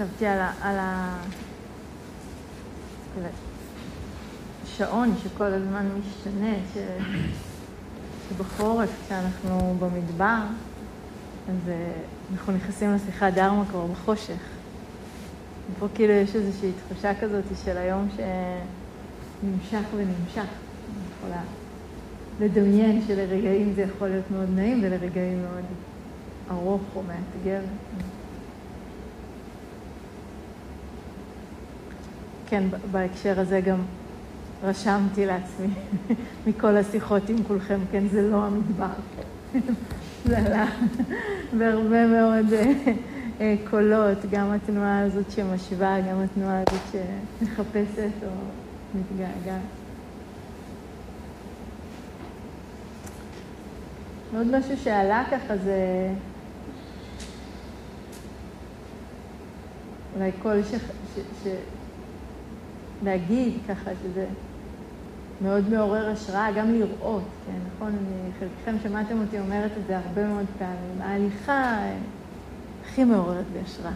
חשבתי על, השעון שכל הזמן משתנה, ש, שבחורף, כשאנחנו במדבר, אז אה, אנחנו נכנסים לשיחה דרמה כבר בחושך. ופה כאילו יש איזושהי תחושה כזאת של היום שנמשך ונמשך. אני יכולה לדמיין שלרגעים זה יכול להיות מאוד נעים ולרגעים מאוד ארוך או מאתגר. כן, בהקשר הזה גם רשמתי לעצמי מכל השיחות עם כולכם, כן, זה לא המדבר. זה עלה בהרבה מאוד אה, אה, קולות, גם התנועה הזאת שמשווה, גם התנועה הזאת שמחפשת או מתגעגעת. עוד משהו שעלה ככה זה אולי קול ש... ש... ש... להגיד ככה שזה מאוד מעורר השראה, גם לראות, כן, נכון? אני, חלקכם שמעתם אותי אומרת את זה הרבה מאוד פעמים. ההליכה הכי מעוררת בהשראה.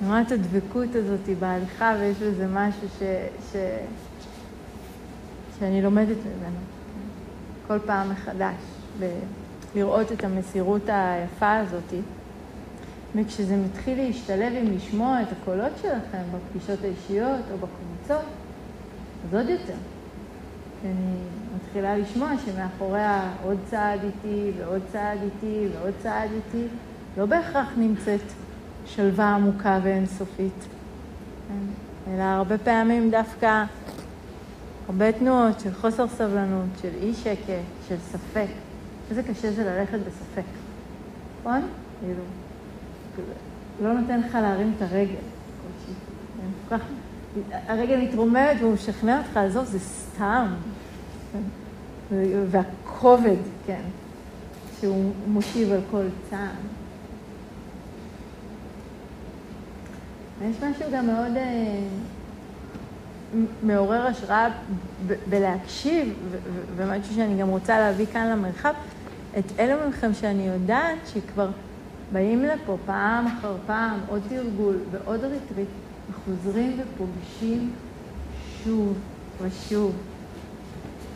אני רואה את הדבקות הזאת בהליכה ויש בזה משהו ש, ש, שאני לומדת ממנו. כל פעם מחדש, לראות את המסירות היפה הזאת. וכשזה מתחיל להשתלב עם לשמוע את הקולות שלכם בפגישות האישיות או בקבוצות, אז עוד יותר. כי אני מתחילה לשמוע שמאחוריה עוד צעד איתי ועוד צעד איתי ועוד צעד איתי, לא בהכרח נמצאת שלווה עמוקה ואינסופית, כן? אלא הרבה פעמים דווקא הרבה תנועות של חוסר סבלנות, של אי שקט, של ספק. איזה קשה זה ללכת בספק, נכון? כאילו, לא נותן לך להרים את הרגל. הרגל מתרוממת והוא משכנע אותך, עזוב, זה סתם. והכובד, כן, שהוא מושיב על כל צעד. יש משהו גם מאוד אה, מעורר השראה בלהקשיב, ומשהו שאני גם רוצה להביא כאן למרחב, את אלו מכם שאני יודעת שכבר באים לפה פעם אחר פעם, עוד תרגול ועוד ריטריט, וחוזרים ופוגשים שוב ושוב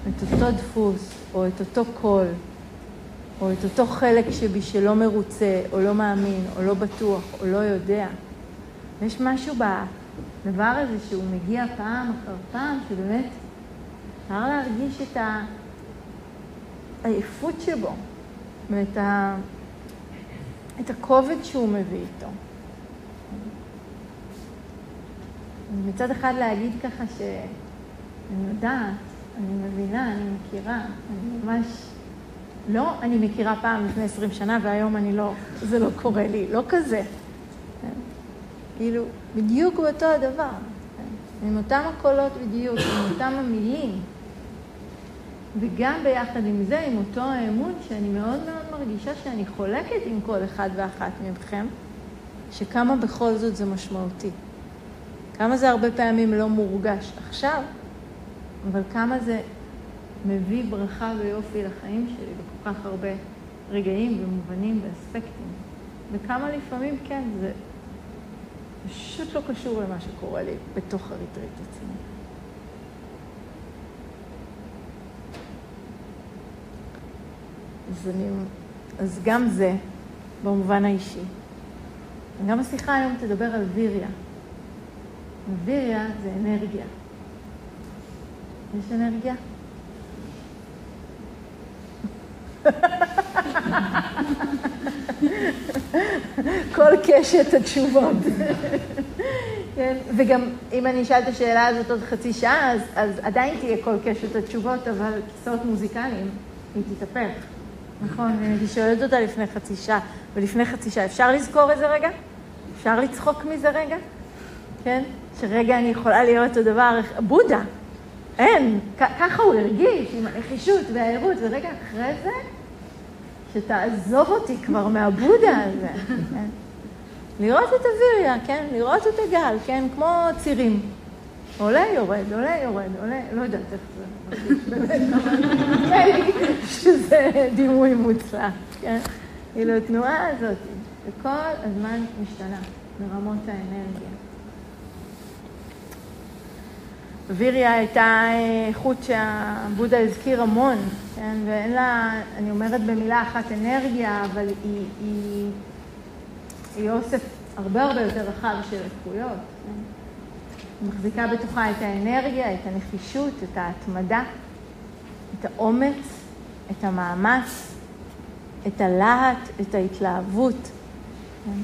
את אותו דפוס, או את אותו קול, או את אותו חלק שבי שלא מרוצה, או לא מאמין, או לא בטוח, או לא יודע. יש משהו בדבר הזה שהוא מגיע פעם אחר פעם, שבאמת אפשר להרגיש את העייפות שבו, ואת ה... את הכובד שהוא מביא איתו. מצד אחד להגיד ככה שאני יודעת אני מבינה, אני מכירה, אני ממש... לא, אני מכירה פעם לפני עשרים שנה והיום אני לא, זה לא קורה לי, לא כזה. כאילו, בדיוק באותו הדבר. עם אותם הקולות בדיוק, עם אותם המילים. וגם ביחד עם זה, עם אותו האמון שאני מאוד מאוד מרגישה שאני חולקת עם כל אחד ואחת מכם, שכמה בכל זאת זה משמעותי. כמה זה הרבה פעמים לא מורגש עכשיו, אבל כמה זה מביא ברכה ויופי לחיים שלי בכל כך הרבה רגעים ומובנים ואספקטים. וכמה לפעמים, כן, זה פשוט לא קשור למה שקורה לי בתוך הריטריט עצמו. אז, אני, אז גם זה במובן האישי. גם השיחה היום תדבר על ויריה. ויריה זה אנרגיה. יש אנרגיה? כל קשת התשובות. כן? וגם אם אני אשאל את השאלה הזאת עוד חצי שעה, אז, אז עדיין תהיה כל קשת התשובות, אבל כיסאות מוזיקליים, היא תתהפך. נכון, הייתי שואלת אותה לפני חצי שעה, ולפני חצי שעה, אפשר לזכור איזה רגע? אפשר לצחוק מזה רגע? כן? שרגע אני יכולה להיות הדבר, בודה, אין, ככה הוא הרגיש, עם הנחישות והערות, ורגע אחרי זה, שתעזוב אותי כבר מהבודה הזה. כן? לראות את אוויריה, כן? לראות את הגל, כן? כמו צירים. עולה, יורד, עולה, יורד, עולה, לא יודעת איך זה שזה דימוי מוצלח, כן? כאילו, התנועה הזאת, שכל הזמן משתנה. ברמות האנרגיה. ויריה הייתה איכות שהבודה הזכיר המון, כן? ואין לה, אני אומרת במילה אחת אנרגיה, אבל היא, היא, היא אוסף הרבה הרבה יותר רחב של איכויות. כן? מחזיקה בתוכה את האנרגיה, את הנחישות, את ההתמדה, את האומץ, את המאמץ, את הלהט, את ההתלהבות. כן?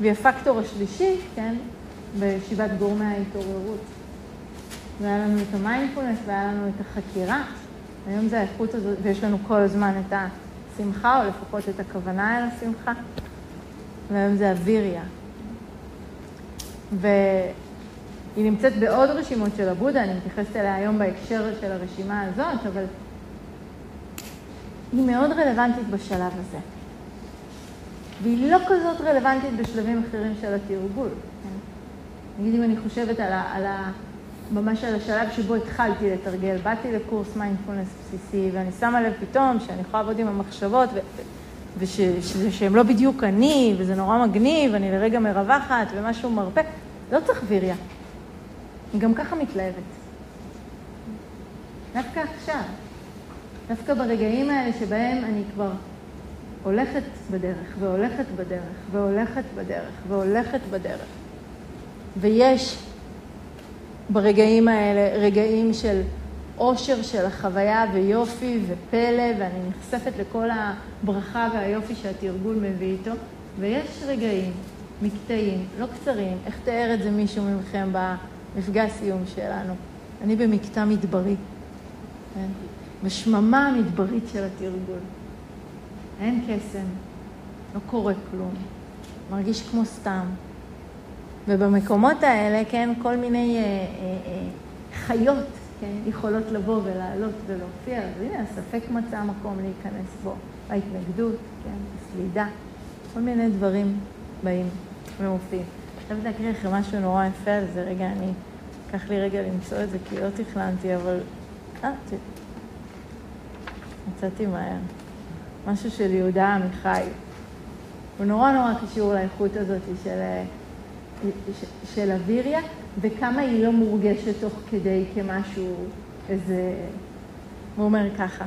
והיא הפקטור השלישי, כן, בישיבת גורמי ההתעוררות. והיה לנו את המיינדפולנס והיה לנו את החקירה. היום זה האיכות הזאת, ויש לנו כל הזמן את השמחה, או לפחות את הכוונה אל השמחה. והיום זה אוויריה. והיא נמצאת בעוד רשימות של הבודה, אני מתייחסת אליה היום בהקשר של הרשימה הזאת, אבל היא מאוד רלוונטית בשלב הזה. והיא לא כזאת רלוונטית בשלבים אחרים של התרגול. נגיד אם אני חושבת על, ה, על ה, ממש על השלב שבו התחלתי לתרגל, באתי לקורס מיינדפולנס בסיסי, ואני שמה לב פתאום שאני יכולה לעבוד עם המחשבות, ושהן לא בדיוק אני, וזה נורא מגניב, אני לרגע מרווחת, ומשהו מרפא. לא צריך ויריה. היא גם ככה מתלהבת. דווקא עכשיו, דווקא ברגעים האלה שבהם אני כבר הולכת בדרך, והולכת בדרך, והולכת בדרך, והולכת בדרך. ויש ברגעים האלה רגעים של אושר של החוויה ויופי ופלא, ואני נחשפת לכל הברכה והיופי שהתרגול מביא איתו, ויש רגעים, מקטעים, לא קצרים, איך תיאר את זה מישהו מכם במפגש סיום שלנו? אני במקטע מדברי, כן? בשממה המדברית של התרגול. אין קסם, לא קורה כלום, מרגיש כמו סתם. ובמקומות האלה, כן, כל מיני אה, אה, אה, חיות, כן, יכולות לבוא ולעלות ולהופיע, אז הנה, הספק מצא מקום להיכנס בו, ההתנגדות, כן, הסלידה, כל מיני דברים באים ומופיעים. עכשיו להקריא לכם משהו נורא יפה על זה, רגע, אני, אקח לי רגע למצוא את זה, כי לא תכננתי, אבל... אה, מצאתי מהר. משהו של יהודה עמיחי. הוא נורא נורא קשור לאיכות הזאת של, של אוויריה, וכמה היא לא מורגשת תוך כדי כמשהו, איזה... הוא אומר ככה,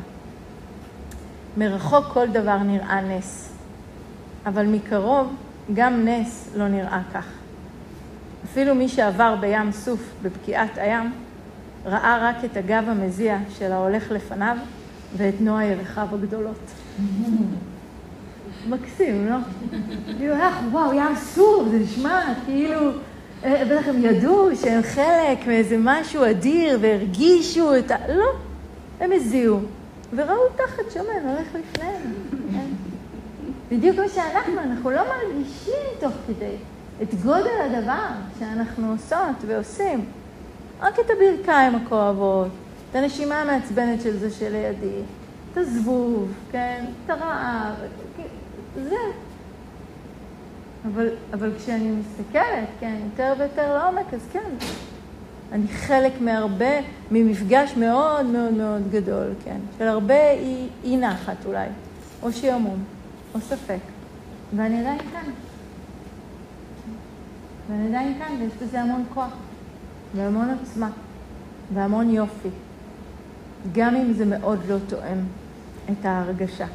מרחוק כל דבר נראה נס, אבל מקרוב גם נס לא נראה כך. אפילו מי שעבר בים סוף בפקיעת הים, ראה רק את הגב המזיע של ההולך לפניו ואת נועה ירחיו הגדולות. מקסים, לא? כאילו, וואו, ים סוף, זה נשמע כאילו, אה, בטח הם ידעו שהם חלק מאיזה משהו אדיר והרגישו את ה... לא, הם הזיעו, וראו תחת שמן הולך לפניהם. כן? בדיוק כמו שאנחנו, אנחנו לא מרגישים תוך כדי את גודל הדבר שאנחנו עושות ועושים. רק את הברכיים הכואבות, את הנשימה המעצבנת של זה שלידי, את הזבוב, כן, את הרעב, זה. אבל, אבל כשאני מסתכלת, כן, יותר ויותר לעומק, אז כן, אני חלק מהרבה, ממפגש מאוד מאוד מאוד גדול, כן, של הרבה אי, אי נחת אולי, או שעמום, או ספק, ואני עדיין כאן. ואני עדיין כאן, ויש בזה המון כוח, והמון עוצמה, והמון יופי, גם אם זה מאוד לא תואם את ההרגשה.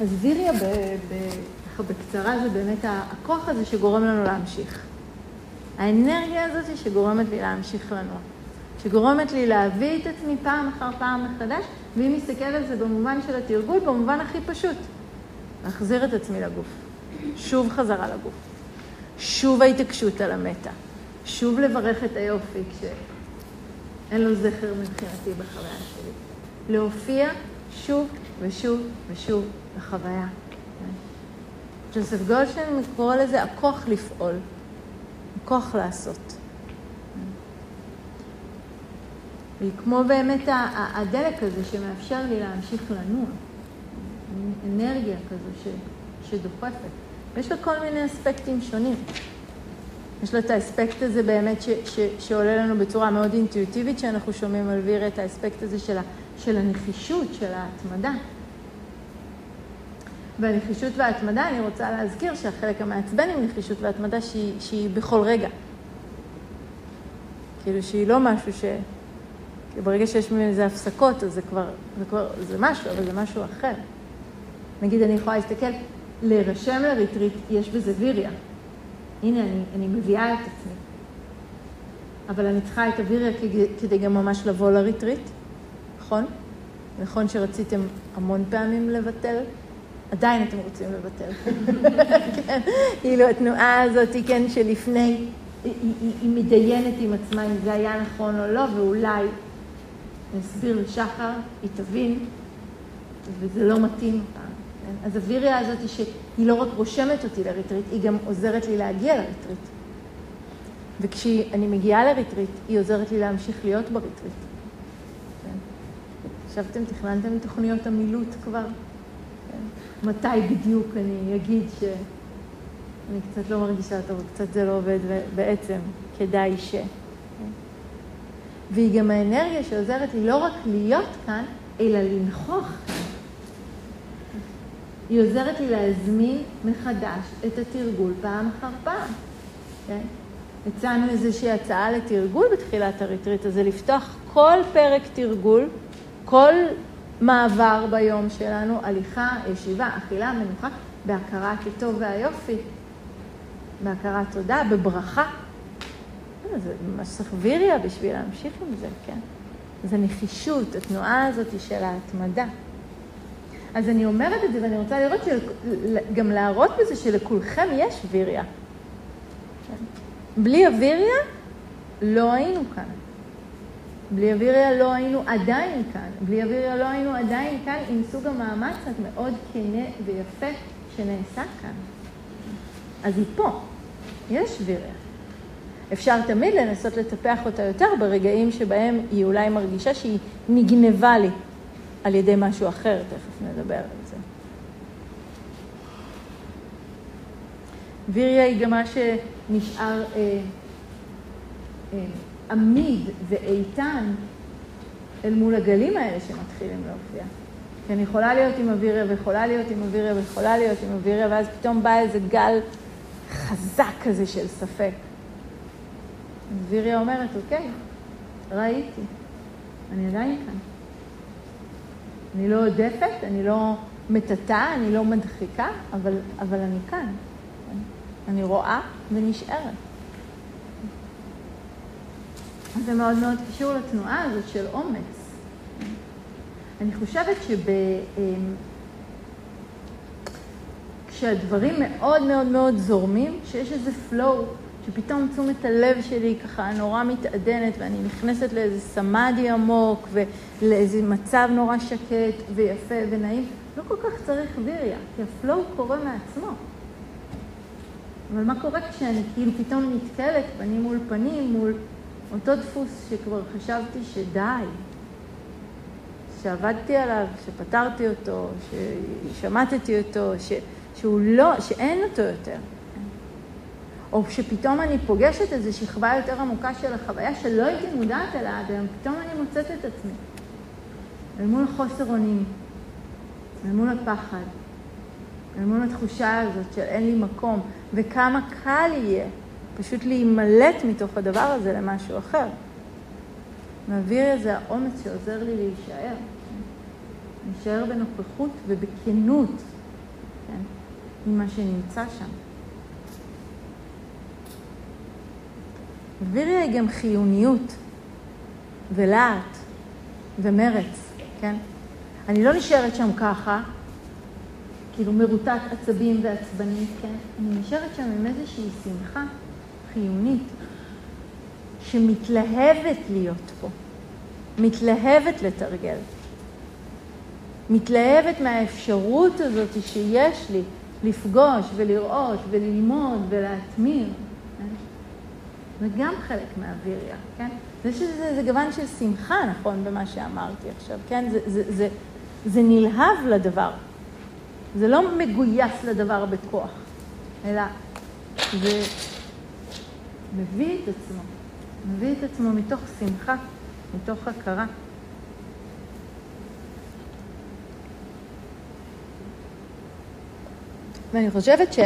אז ויריה, ככה בקצרה, זה באמת הכוח הזה שגורם לנו להמשיך. האנרגיה הזאת שגורמת לי להמשיך לנוע. שגורמת לי להביא את עצמי פעם אחר פעם מחדש, ואם נסתכל על זה במובן של התרגול, במובן הכי פשוט, להחזיר את עצמי לגוף. שוב חזרה לגוף. שוב ההתעקשות על המטה. שוב לברך את היופי כשאין לו זכר מבחינתי בחוויה שלי. להופיע שוב ושוב ושוב בחוויה. ג'וזף גולדשטיין קורא לזה הכוח לפעול, הכוח לעשות. והיא כמו באמת הדלק הזה שמאפשר לי להמשיך לנוע, אנרגיה כזו ש, שדוחפת. ויש לה כל מיני אספקטים שונים. יש לה את האספקט הזה באמת ש, ש, שעולה לנו בצורה מאוד אינטואיטיבית, שאנחנו שומעים על ויר את האספקט הזה של, ה, של הנחישות, של ההתמדה. בנחישות וההתמדה אני רוצה להזכיר שהחלק המעצבן עם נחישות והתמדה שהיא, שהיא בכל רגע. כאילו שהיא לא משהו ש... ברגע שיש מזה הפסקות, אז זה כבר, זה כבר, זה משהו, אבל זה משהו אחר. נגיד, אני יכולה להסתכל, להירשם לריטריט, יש בזה ויריה. הנה, אני, אני מביאה את עצמי. אבל אני צריכה את הוויריה כדי גם ממש לבוא לריטריט, נכון? נכון שרציתם המון פעמים לבטל? עדיין אתם רוצים לבטל. כן, כאילו התנועה הזאת, כן, שלפני, היא, היא, היא מתדיינת עם עצמה אם זה היה נכון או לא, ואולי אני אסביר לשחר, היא תבין, וזה לא מתאים? אז הוויריה הזאת שהיא לא רק רושמת אותי לריטריט, היא גם עוזרת לי להגיע לריטריט. וכשאני מגיעה לריטריט, היא עוזרת לי להמשיך להיות בריטריט. כן? חשבתם, תכננתם תוכניות המילוט כבר? כן? מתי בדיוק אני אגיד שאני קצת לא מרגישה טוב, קצת זה לא עובד, ובעצם כדאי ש... כן? והיא גם האנרגיה שעוזרת לי לא רק להיות כאן, אלא לנכוח כאן. היא עוזרת לי להזמין מחדש את התרגול פעם אחר פעם. כן? הצענו איזושהי הצעה לתרגול בתחילת הריטריט הזה, לפתוח כל פרק תרגול, כל מעבר ביום שלנו, הליכה, ישיבה, אכילה, מנוחה, בהכרת הטוב והיופי, בהכרת תודה, בברכה. זה ממש צריך ויריה בשביל להמשיך עם זה, כן? זה נחישות, התנועה הזאת של ההתמדה. אז אני אומרת את זה ואני רוצה לראות, של... גם להראות בזה שלכולכם יש ויריה. בלי אוויריה לא היינו כאן. בלי אוויריה לא היינו עדיין כאן. בלי אוויריה לא היינו עדיין כאן עם סוג המאמץ המאוד כנה ויפה שנעשה כאן. אז היא פה, יש ויריה. אפשר תמיד לנסות לטפח אותה יותר ברגעים שבהם היא אולי מרגישה שהיא נגנבה לי על ידי משהו אחר, תכף נדבר על זה. ויריה היא גם מה שנשאר אה, אה, עמיד ואיתן אל מול הגלים האלה שמתחילים להופיע. כי אני יכולה להיות עם אוויריה ויכולה להיות עם אוויריה ויכולה להיות עם אוויריה, ואז פתאום בא איזה גל חזק כזה של ספק. אוויריה אומרת, אוקיי, ראיתי, אני עדיין כאן. אני לא עודפת, אני לא מטאטאה, אני לא מדחיקה, אבל, אבל אני כאן. אני רואה ונשארת. זה מאוד מאוד קשור לתנועה הזאת של אומץ. אני חושבת שב... אמ, כשהדברים מאוד מאוד מאוד זורמים, שיש איזה flow, שפתאום תשומת הלב שלי ככה נורא מתעדנת ואני נכנסת לאיזה סמאדי עמוק ולאיזה מצב נורא שקט ויפה ונעים, לא כל כך צריך ויריה, כי הפלואו קורה מעצמו. אבל מה קורה כשאני כאילו פתאום נתקלת פנים מול פנים, מול אותו דפוס שכבר חשבתי שדי, שעבדתי עליו, שפתרתי אותו, ששמטתי אותו, ש... שהוא לא, שאין אותו יותר. או שפתאום אני פוגשת איזו שכבה יותר עמוקה של החוויה שלא הייתי מודעת אליה עד היום, פתאום אני מוצאת את עצמי. אל מול חוסר אונים, אל מול הפחד, אל מול התחושה הזאת של אין לי מקום, וכמה קל יהיה פשוט להימלט מתוך הדבר הזה למשהו אחר. מעביר איזה האומץ שעוזר לי להישאר. להישאר בנוכחות ובכנות כן, עם מה שנמצא שם. ויריה היא גם חיוניות ולהט ומרץ, כן? אני לא נשארת שם ככה, כאילו מרוטט עצבים ועצבנית, כן? אני נשארת שם עם איזושהי שמחה חיונית שמתלהבת להיות פה, מתלהבת לתרגל, מתלהבת מהאפשרות הזאת שיש לי לפגוש ולראות וללמוד ולהתמיר. זה גם חלק מהוויריה, כן? זה שזה זה גוון של שמחה, נכון, במה שאמרתי עכשיו, כן? זה, זה, זה, זה נלהב לדבר. זה לא מגויס לדבר בכוח, אלא זה מביא את עצמו, מביא את עצמו מתוך שמחה, מתוך הכרה. ואני חושבת ש...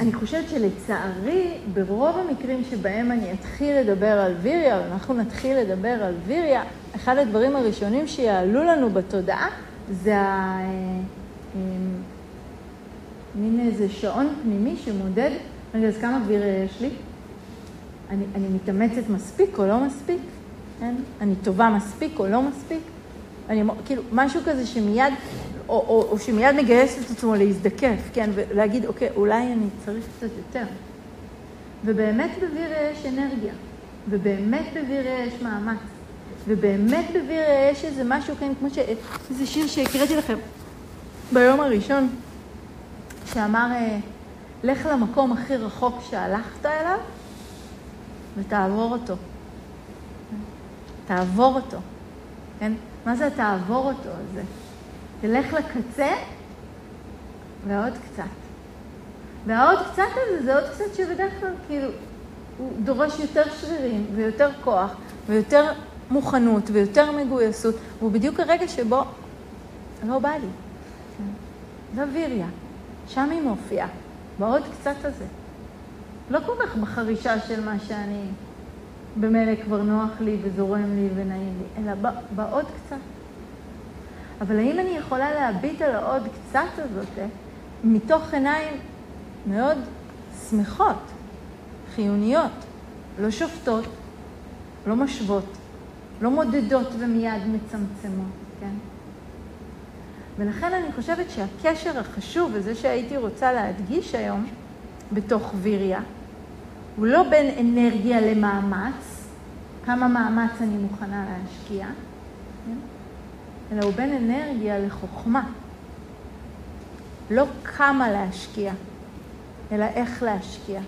אני חושבת שלצערי, ברוב המקרים שבהם אני אתחיל לדבר על ויריה, או אנחנו נתחיל לדבר על ויריה, אחד הדברים הראשונים שיעלו לנו בתודעה זה ה... אה, מין איזה שעון פנימי שמודד, רגע, אז כמה ויריה יש לי? אני, אני מתאמצת מספיק או לא מספיק? כן? אני טובה מספיק או לא מספיק? אני, כאילו, משהו כזה שמיד, או, או, או שמיד מגייס את עצמו להזדקף, כן, ולהגיד, אוקיי, אולי אני צריך קצת יותר. ובאמת בוויריה יש אנרגיה, ובאמת בוויריה יש מאמץ, ובאמת בוויריה יש איזה משהו, כן, כמו ש... איזה שיר שהקראתי לכם ביום הראשון, שאמר, אה, לך למקום הכי רחוק שהלכת אליו ותעבור אותו. תעבור אותו, כן? מה זה תעבור אותו הזה? תלך לקצה ועוד קצת. והעוד קצת הזה זה עוד קצת שבדרך כלל כאילו הוא דורש יותר שרירים ויותר כוח ויותר מוכנות ויותר מגויסות, והוא בדיוק הרגע שבו לא בא לי. זה ויריה, שם היא מופיעה, בעוד קצת הזה. לא כל כך בחרישה של מה שאני במילא כבר נוח לי וזורם לי ונעים לי, אלא בעוד קצת. אבל האם אני יכולה להביט על העוד קצת הזאת אה, מתוך עיניים מאוד שמחות, חיוניות, לא שופטות, לא משוות, לא מודדות ומיד מצמצמות, כן? ולכן אני חושבת שהקשר החשוב, וזה שהייתי רוצה להדגיש היום בתוך ויריה, הוא לא בין אנרגיה למאמץ, כמה מאמץ אני מוכנה להשקיע? אלא הוא בין אנרגיה לחוכמה. לא כמה להשקיע, אלא איך להשקיע.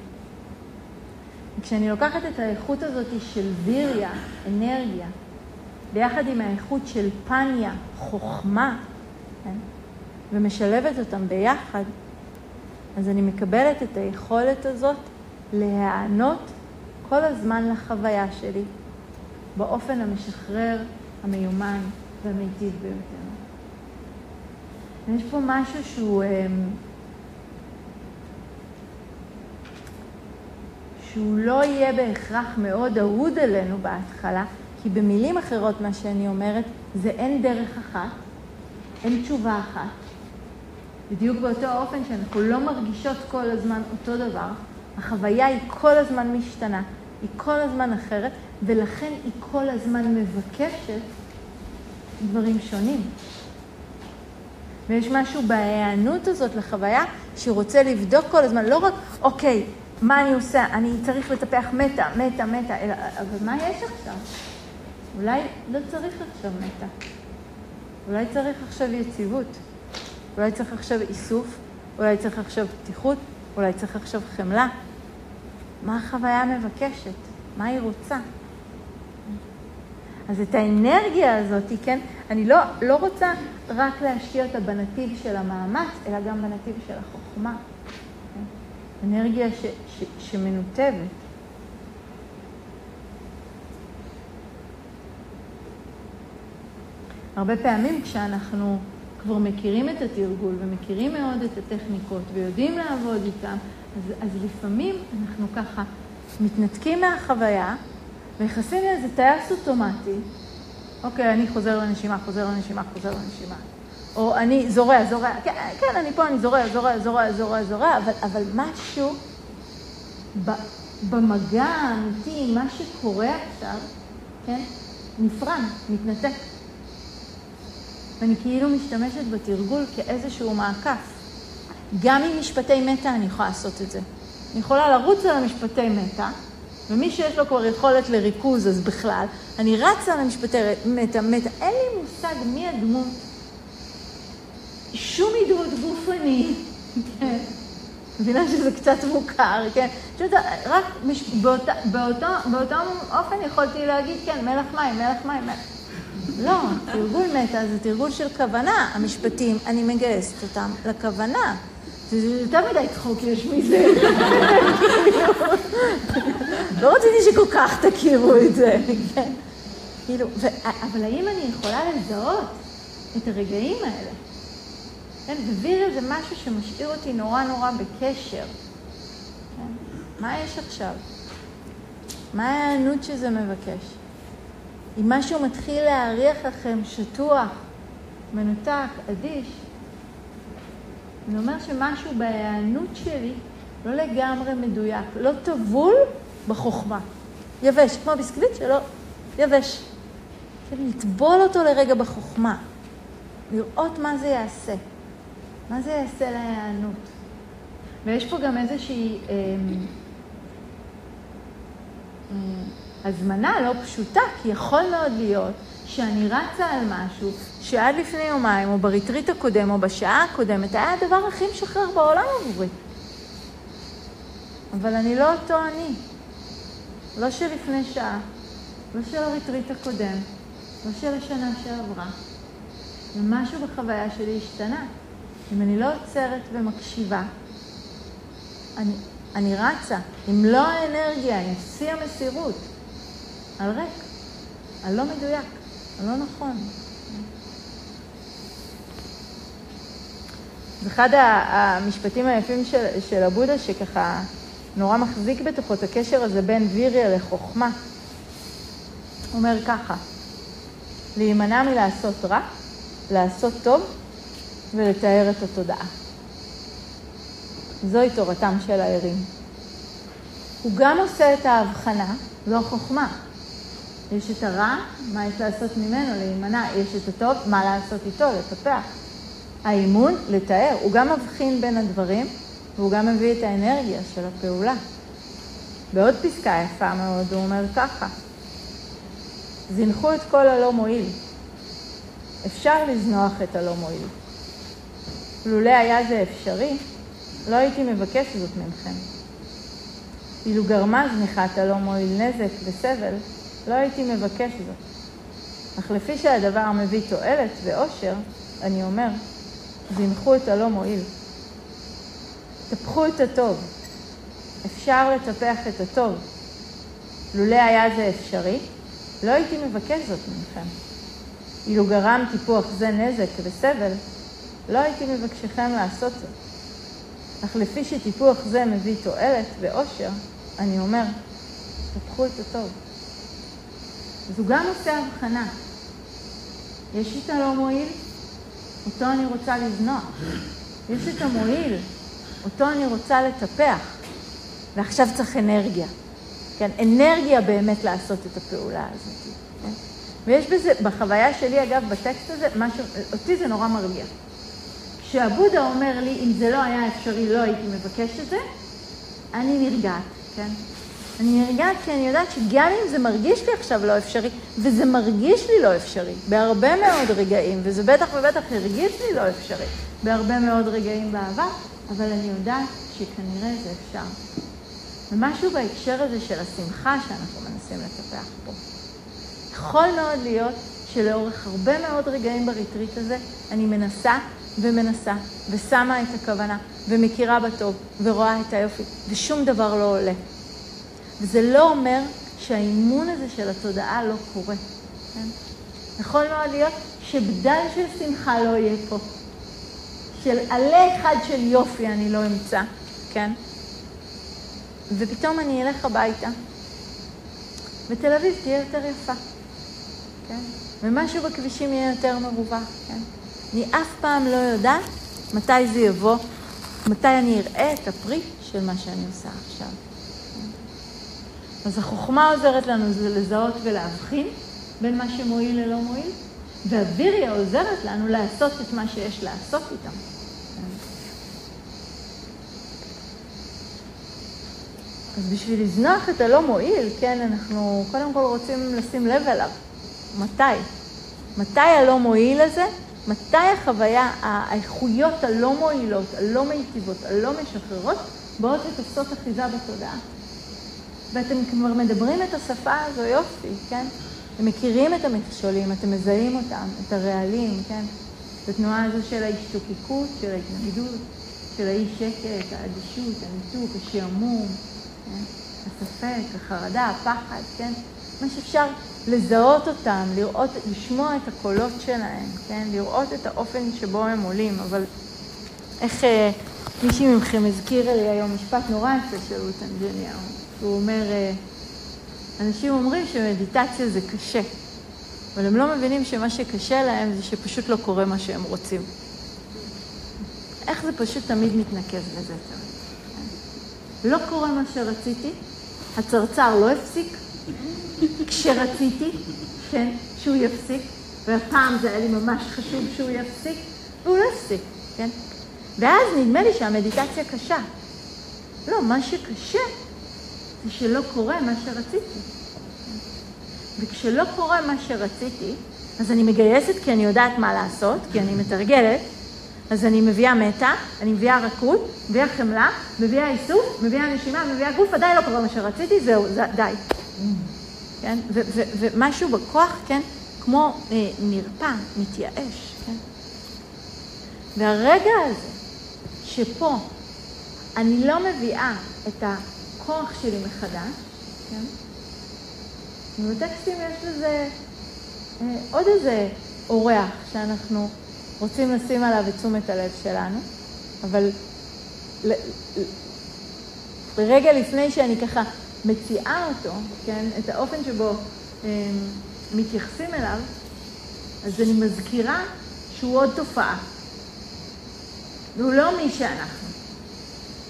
כשאני לוקחת את האיכות הזאת של ויריה, אנרגיה, ביחד עם האיכות של פניה, חוכמה, כן? ומשלבת אותם ביחד, אז אני מקבלת את היכולת הזאת להיענות כל הזמן לחוויה שלי באופן המשחרר, המיומן והמיטיב ביותר. יש פה משהו שהוא... אמ, שהוא לא יהיה בהכרח מאוד אהוד עלינו בהתחלה, כי במילים אחרות מה שאני אומרת זה אין דרך אחת, אין תשובה אחת. בדיוק באותו אופן שאנחנו לא מרגישות כל הזמן אותו דבר, החוויה היא כל הזמן משתנה, היא כל הזמן אחרת, ולכן היא כל הזמן מבקשת דברים שונים. ויש משהו בהיענות הזאת לחוויה שרוצה לבדוק כל הזמן, לא רק, אוקיי, מה אני עושה? אני צריך לטפח מטה, מטה, מטה, אלא, אבל מה יש עכשיו? אולי לא צריך עכשיו מטה. אולי צריך עכשיו יציבות. אולי צריך עכשיו איסוף. אולי צריך עכשיו פתיחות. אולי צריך עכשיו חמלה. מה החוויה מבקשת? מה היא רוצה? אז את האנרגיה הזאת, כן, אני לא, לא רוצה רק להשקיע אותה בנתיב של המאמץ, אלא גם בנתיב של החוכמה. אנרגיה ש, ש, שמנותבת. הרבה פעמים כשאנחנו כבר מכירים את התרגול ומכירים מאוד את הטכניקות ויודעים לעבוד איתם, אז, אז לפעמים אנחנו ככה מתנתקים מהחוויה ונכנסים לאיזה טייס אוטומטי. אוקיי, אני חוזר לנשימה, חוזר לנשימה, חוזר לנשימה. או אני זורע, זורע, כן, כן, אני פה, אני זורע, זורע, זורע, זורע, זורע, אבל, אבל משהו ב, במגע האמיתי, מה שקורה עכשיו, כן, נפרם, מתנתק. ואני כאילו משתמשת בתרגול כאיזשהו מעקף. גם עם משפטי מטה אני יכולה לעשות את זה. אני יכולה לרוץ על המשפטי מטה, ומי שיש לו כבר יכולת לריכוז, אז בכלל, אני רצה על המשפטי מטה, מטה, אין לי מושג מי הדמות. שום עידוד גופני, כן. מבינה שזה קצת מוכר, כן? פשוט רק מש... באותה, באותו, באותו אופן יכולתי להגיד, כן, מלח מים, מלח מים, מלח... לא, תרגול מטה זה תרגול של כוונה. המשפטים, אני מגייסת אותם לכוונה. יותר מדי צחוק יש מזה. לא רציתי שכל כך תכירו את זה. כאילו, אבל האם אני יכולה לזהות את הרגעים האלה? כן, וויריה זה משהו שמשאיר אותי נורא נורא בקשר. כן? מה יש עכשיו? מה ההיענות שזה מבקש? אם משהו מתחיל להריח לכם שטוח, מנותק, אדיש, זה אומר שמשהו בהיענות שלי לא לגמרי מדויק, לא טבול בחוכמה. יבש, כמו ביסקוויט שלא, יבש. כן, לטבול אותו לרגע בחוכמה, לראות מה זה יעשה, מה זה יעשה להיענות. ויש פה גם איזושהי אה, אה, הזמנה לא פשוטה, כי יכול מאוד להיות שאני רצה על משהו שעד לפני יומיים, או בריטריט הקודם, או בשעה הקודמת, היה הדבר הכי משחרר בעולם עבורי. אבל אני לא אותו אני. לא של לפני שעה, לא של הריטריט הקודם, לא של השנה שעברה. ומשהו בחוויה שלי השתנה. אם אני לא עוצרת ומקשיבה, אני, אני רצה עם מלוא האנרגיה, עם שיא המסירות, על ריק, על לא מדויק, לא נכון. זה אחד המשפטים היפים של, של הבודה, שככה נורא מחזיק בתוכו את הקשר הזה בין ויריה לחוכמה. הוא אומר ככה, להימנע מלעשות רע, לעשות טוב ולתאר את התודעה. זוהי תורתם של הערים. הוא גם עושה את ההבחנה, זו החוכמה. יש את הרע, מה יש לעשות ממנו, להימנע, יש את הטוב, מה לעשות איתו, לטפח. האימון, לתאר, הוא גם מבחין בין הדברים, והוא גם מביא את האנרגיה של הפעולה. בעוד פסקה יפה מאוד, הוא אומר ככה, זינחו את כל הלא מועיל. אפשר לזנוח את הלא מועיל. לולא היה זה אפשרי, לא הייתי מבקש זאת מכם. אילו גרמה זניחת הלא מועיל נזק וסבל, לא הייתי מבקש זאת. אך לפי שהדבר מביא תועלת ואושר, אני אומר, זינחו את הלא מועיל. טפחו את הטוב. אפשר לטפח את הטוב. לולא היה זה אפשרי, לא הייתי מבקש זאת מכם. אילו גרם טיפוח זה נזק וסבל, לא הייתי מבקשכם לעשות זאת. אך לפי שטיפוח זה מביא תועלת ואושר, אני אומר, טפחו את הטוב. אז הוא גם עושה הבחנה. יש את הלא מועיל, אותו אני רוצה לזנוח. יש את המועיל, אותו אני רוצה לטפח. ועכשיו צריך אנרגיה. כן, אנרגיה באמת לעשות את הפעולה הזאת. כן? ויש בזה, בחוויה שלי, אגב, בטקסט הזה, משהו, אותי זה נורא מרגיע. כשהבודה אומר לי, אם זה לא היה אפשרי, לא הייתי מבקש את זה, אני נרגעת, כן? אני נרגעת כי אני יודעת שגם אם זה מרגיש לי עכשיו לא אפשרי, וזה מרגיש לי לא אפשרי, בהרבה מאוד רגעים, וזה בטח ובטח הרגיש לי לא אפשרי, בהרבה מאוד רגעים בעבר, אבל אני יודעת שכנראה זה אפשר. ומשהו בהקשר הזה של השמחה שאנחנו מנסים לטפח פה. יכול מאוד להיות שלאורך הרבה מאוד רגעים בריטריט הזה, אני מנסה ומנסה, ושמה את הכוונה, ומכירה בטוב, ורואה את היופי, ושום דבר לא עולה. וזה לא אומר שהאימון הזה של התודעה לא קורה, כן? יכול מאוד להיות שבדל של שמחה לא יהיה פה, של עלה אחד של יופי אני לא אמצא, כן? ופתאום אני אלך הביתה, ותל אביב תהיה יותר יפה, כן? ומשהו בכבישים יהיה יותר מרווח, כן? אני אף פעם לא יודעת מתי זה יבוא, מתי אני אראה את הפרי של מה שאני עושה עכשיו. אז החוכמה עוזרת לנו זה לזהות ולהבחין בין מה שמועיל ללא מועיל, והוויריה עוזרת לנו לעשות את מה שיש לעשות איתם. אז בשביל לזנוח את הלא מועיל, כן, אנחנו קודם כל רוצים לשים לב אליו. מתי? מתי הלא מועיל הזה? מתי החוויה, האיכויות הלא מועילות, הלא מיטיבות, הלא משחררות, באות ותופסות אחיזה בתודעה? ואתם כבר מדברים את השפה הזו יופי, כן? אתם מכירים את המכשולים, אתם מזהים אותם, את הרעלים, כן? את התנועה הזו של ההשתוקקות, של ההתנגדות, של האי שקט, האדישות, הניתוק, השעמום, כן? הספק, החרדה, הפחד, כן? מה שאפשר לזהות אותם, לראות, לשמוע את הקולות שלהם, כן? לראות את האופן שבו הם עולים, אבל איך אה, מישהי מכם הזכירה לי היום משפט נורא יפה של אוטנג'ניהו, הוא אומר, אה, אנשים אומרים שמדיטציה זה קשה, אבל הם לא מבינים שמה שקשה להם זה שפשוט לא קורה מה שהם רוצים. איך זה פשוט תמיד מתנקז לזה תמיד. לא קורה מה שרציתי, הצרצר לא הפסיק, כשרציתי, כן, שהוא יפסיק, והפעם זה היה לי ממש חשוב שהוא יפסיק, והוא לא הפסיק, כן? ואז נדמה לי שהמדיטציה קשה. לא, מה שקשה זה שלא קורה מה שרציתי. וכשלא קורה מה שרציתי, אז אני מגייסת כי אני יודעת מה לעשות, כי אני מתרגלת, אז אני מביאה מטה, אני מביאה רכות, מביאה חמלה, מביאה איסוף, מביאה נשימה, מביאה גוף, עדיין לא קורה מה שרציתי, זהו, זה, די. כן? ומשהו בכוח, כן, כמו אה, נרפא, מתייאש, כן? והרגע הזה, שפה אני לא מביאה את הכוח שלי מחדש, כן? ובטקסטים יש לזה אה, עוד איזה אורח שאנחנו רוצים לשים עליו את תשומת הלב שלנו, אבל רגע לפני שאני ככה מציעה אותו, כן, את האופן שבו אה, מתייחסים אליו, אז אני מזכירה שהוא עוד תופעה. והוא לא מי שאנחנו.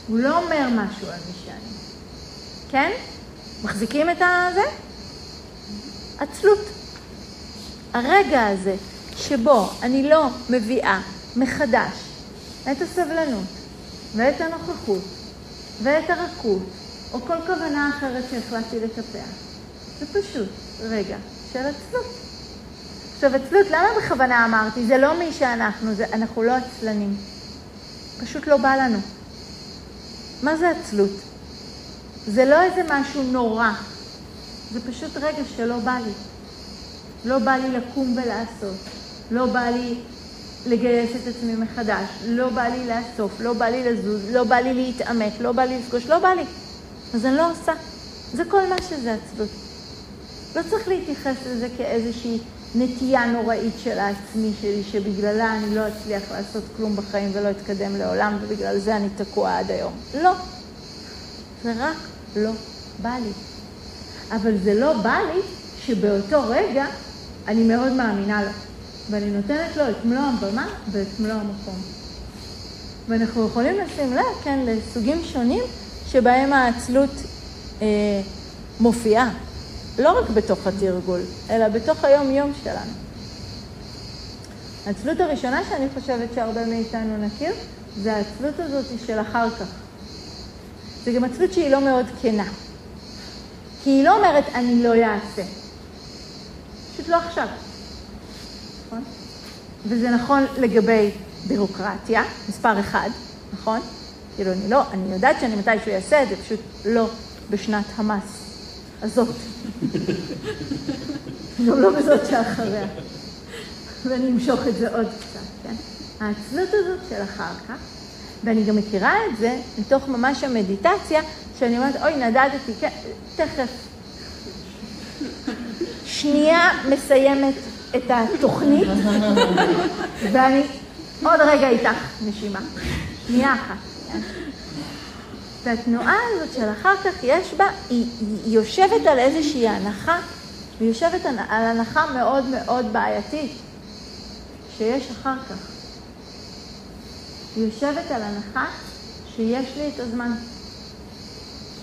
הוא לא אומר משהו על מי שאני. כן? מחזיקים את הזה? עצלות. הרגע הזה שבו אני לא מביאה מחדש את הסבלנות ואת הנוכחות ואת הרכות או כל כוונה אחרת שהחלטתי לטפח, זה פשוט רגע של עצלות. עכשיו, עצלות, למה בכוונה אמרתי? זה לא מי שאנחנו, זה, אנחנו לא עצלנים. פשוט לא בא לנו. מה זה עצלות? זה לא איזה משהו נורא, זה פשוט רגע שלא בא לי. לא בא לי לקום ולעשות, לא בא לי לגייס את עצמי מחדש, לא בא לי לאסוף, לא בא לי לזוז, לא בא לי להתעמק, לא בא לי לפגוש, לא בא לי. אז אני לא עושה. זה כל מה שזה עצלות. לא צריך להתייחס לזה כאיזושהי נטייה נוראית של העצמי שלי, שבגללה אני לא אצליח לעשות כלום בחיים ולא אתקדם לעולם, ובגלל זה אני תקוע עד היום. לא. זה רק לא בא לי. אבל זה לא בא לי שבאותו רגע אני מאוד מאמינה לו, ואני נותנת לו את מלוא הבמה ואת מלוא המקום. ואנחנו יכולים לשים לב, כן, לסוגים שונים שבהם העצלות אה, מופיעה. לא רק בתוך התרגול, אלא בתוך היום-יום שלנו. העצלות הראשונה שאני חושבת שהרבה מאיתנו נכיר, זה העצלות הזאת של אחר כך. זה גם עצלות שהיא לא מאוד כנה. כי היא לא אומרת, אני לא אעשה. פשוט לא עכשיו. נכון? וזה נכון לגבי בירוקרטיה, מספר אחד, נכון? כאילו, אני לא, אני יודעת שאני מתישהו אעשה את זה, פשוט לא בשנת המס הזאת. גם לא בזאת שאחריה. ואני אמשוך את זה עוד קצת, כן? העצלות הזאת של אחר כך, ואני גם מכירה את זה מתוך ממש המדיטציה, שאני אומרת, אוי, נדדתי, כן, תכף. שנייה מסיימת את התוכנית, ואני עוד רגע איתך נשימה. שנייה אחת. והתנועה הזאת של אחר כך יש בה, היא, היא יושבת על איזושהי הנחה, היא יושבת על הנחה מאוד מאוד בעייתית, שיש אחר כך. יושבת על הנחה שיש לי את הזמן.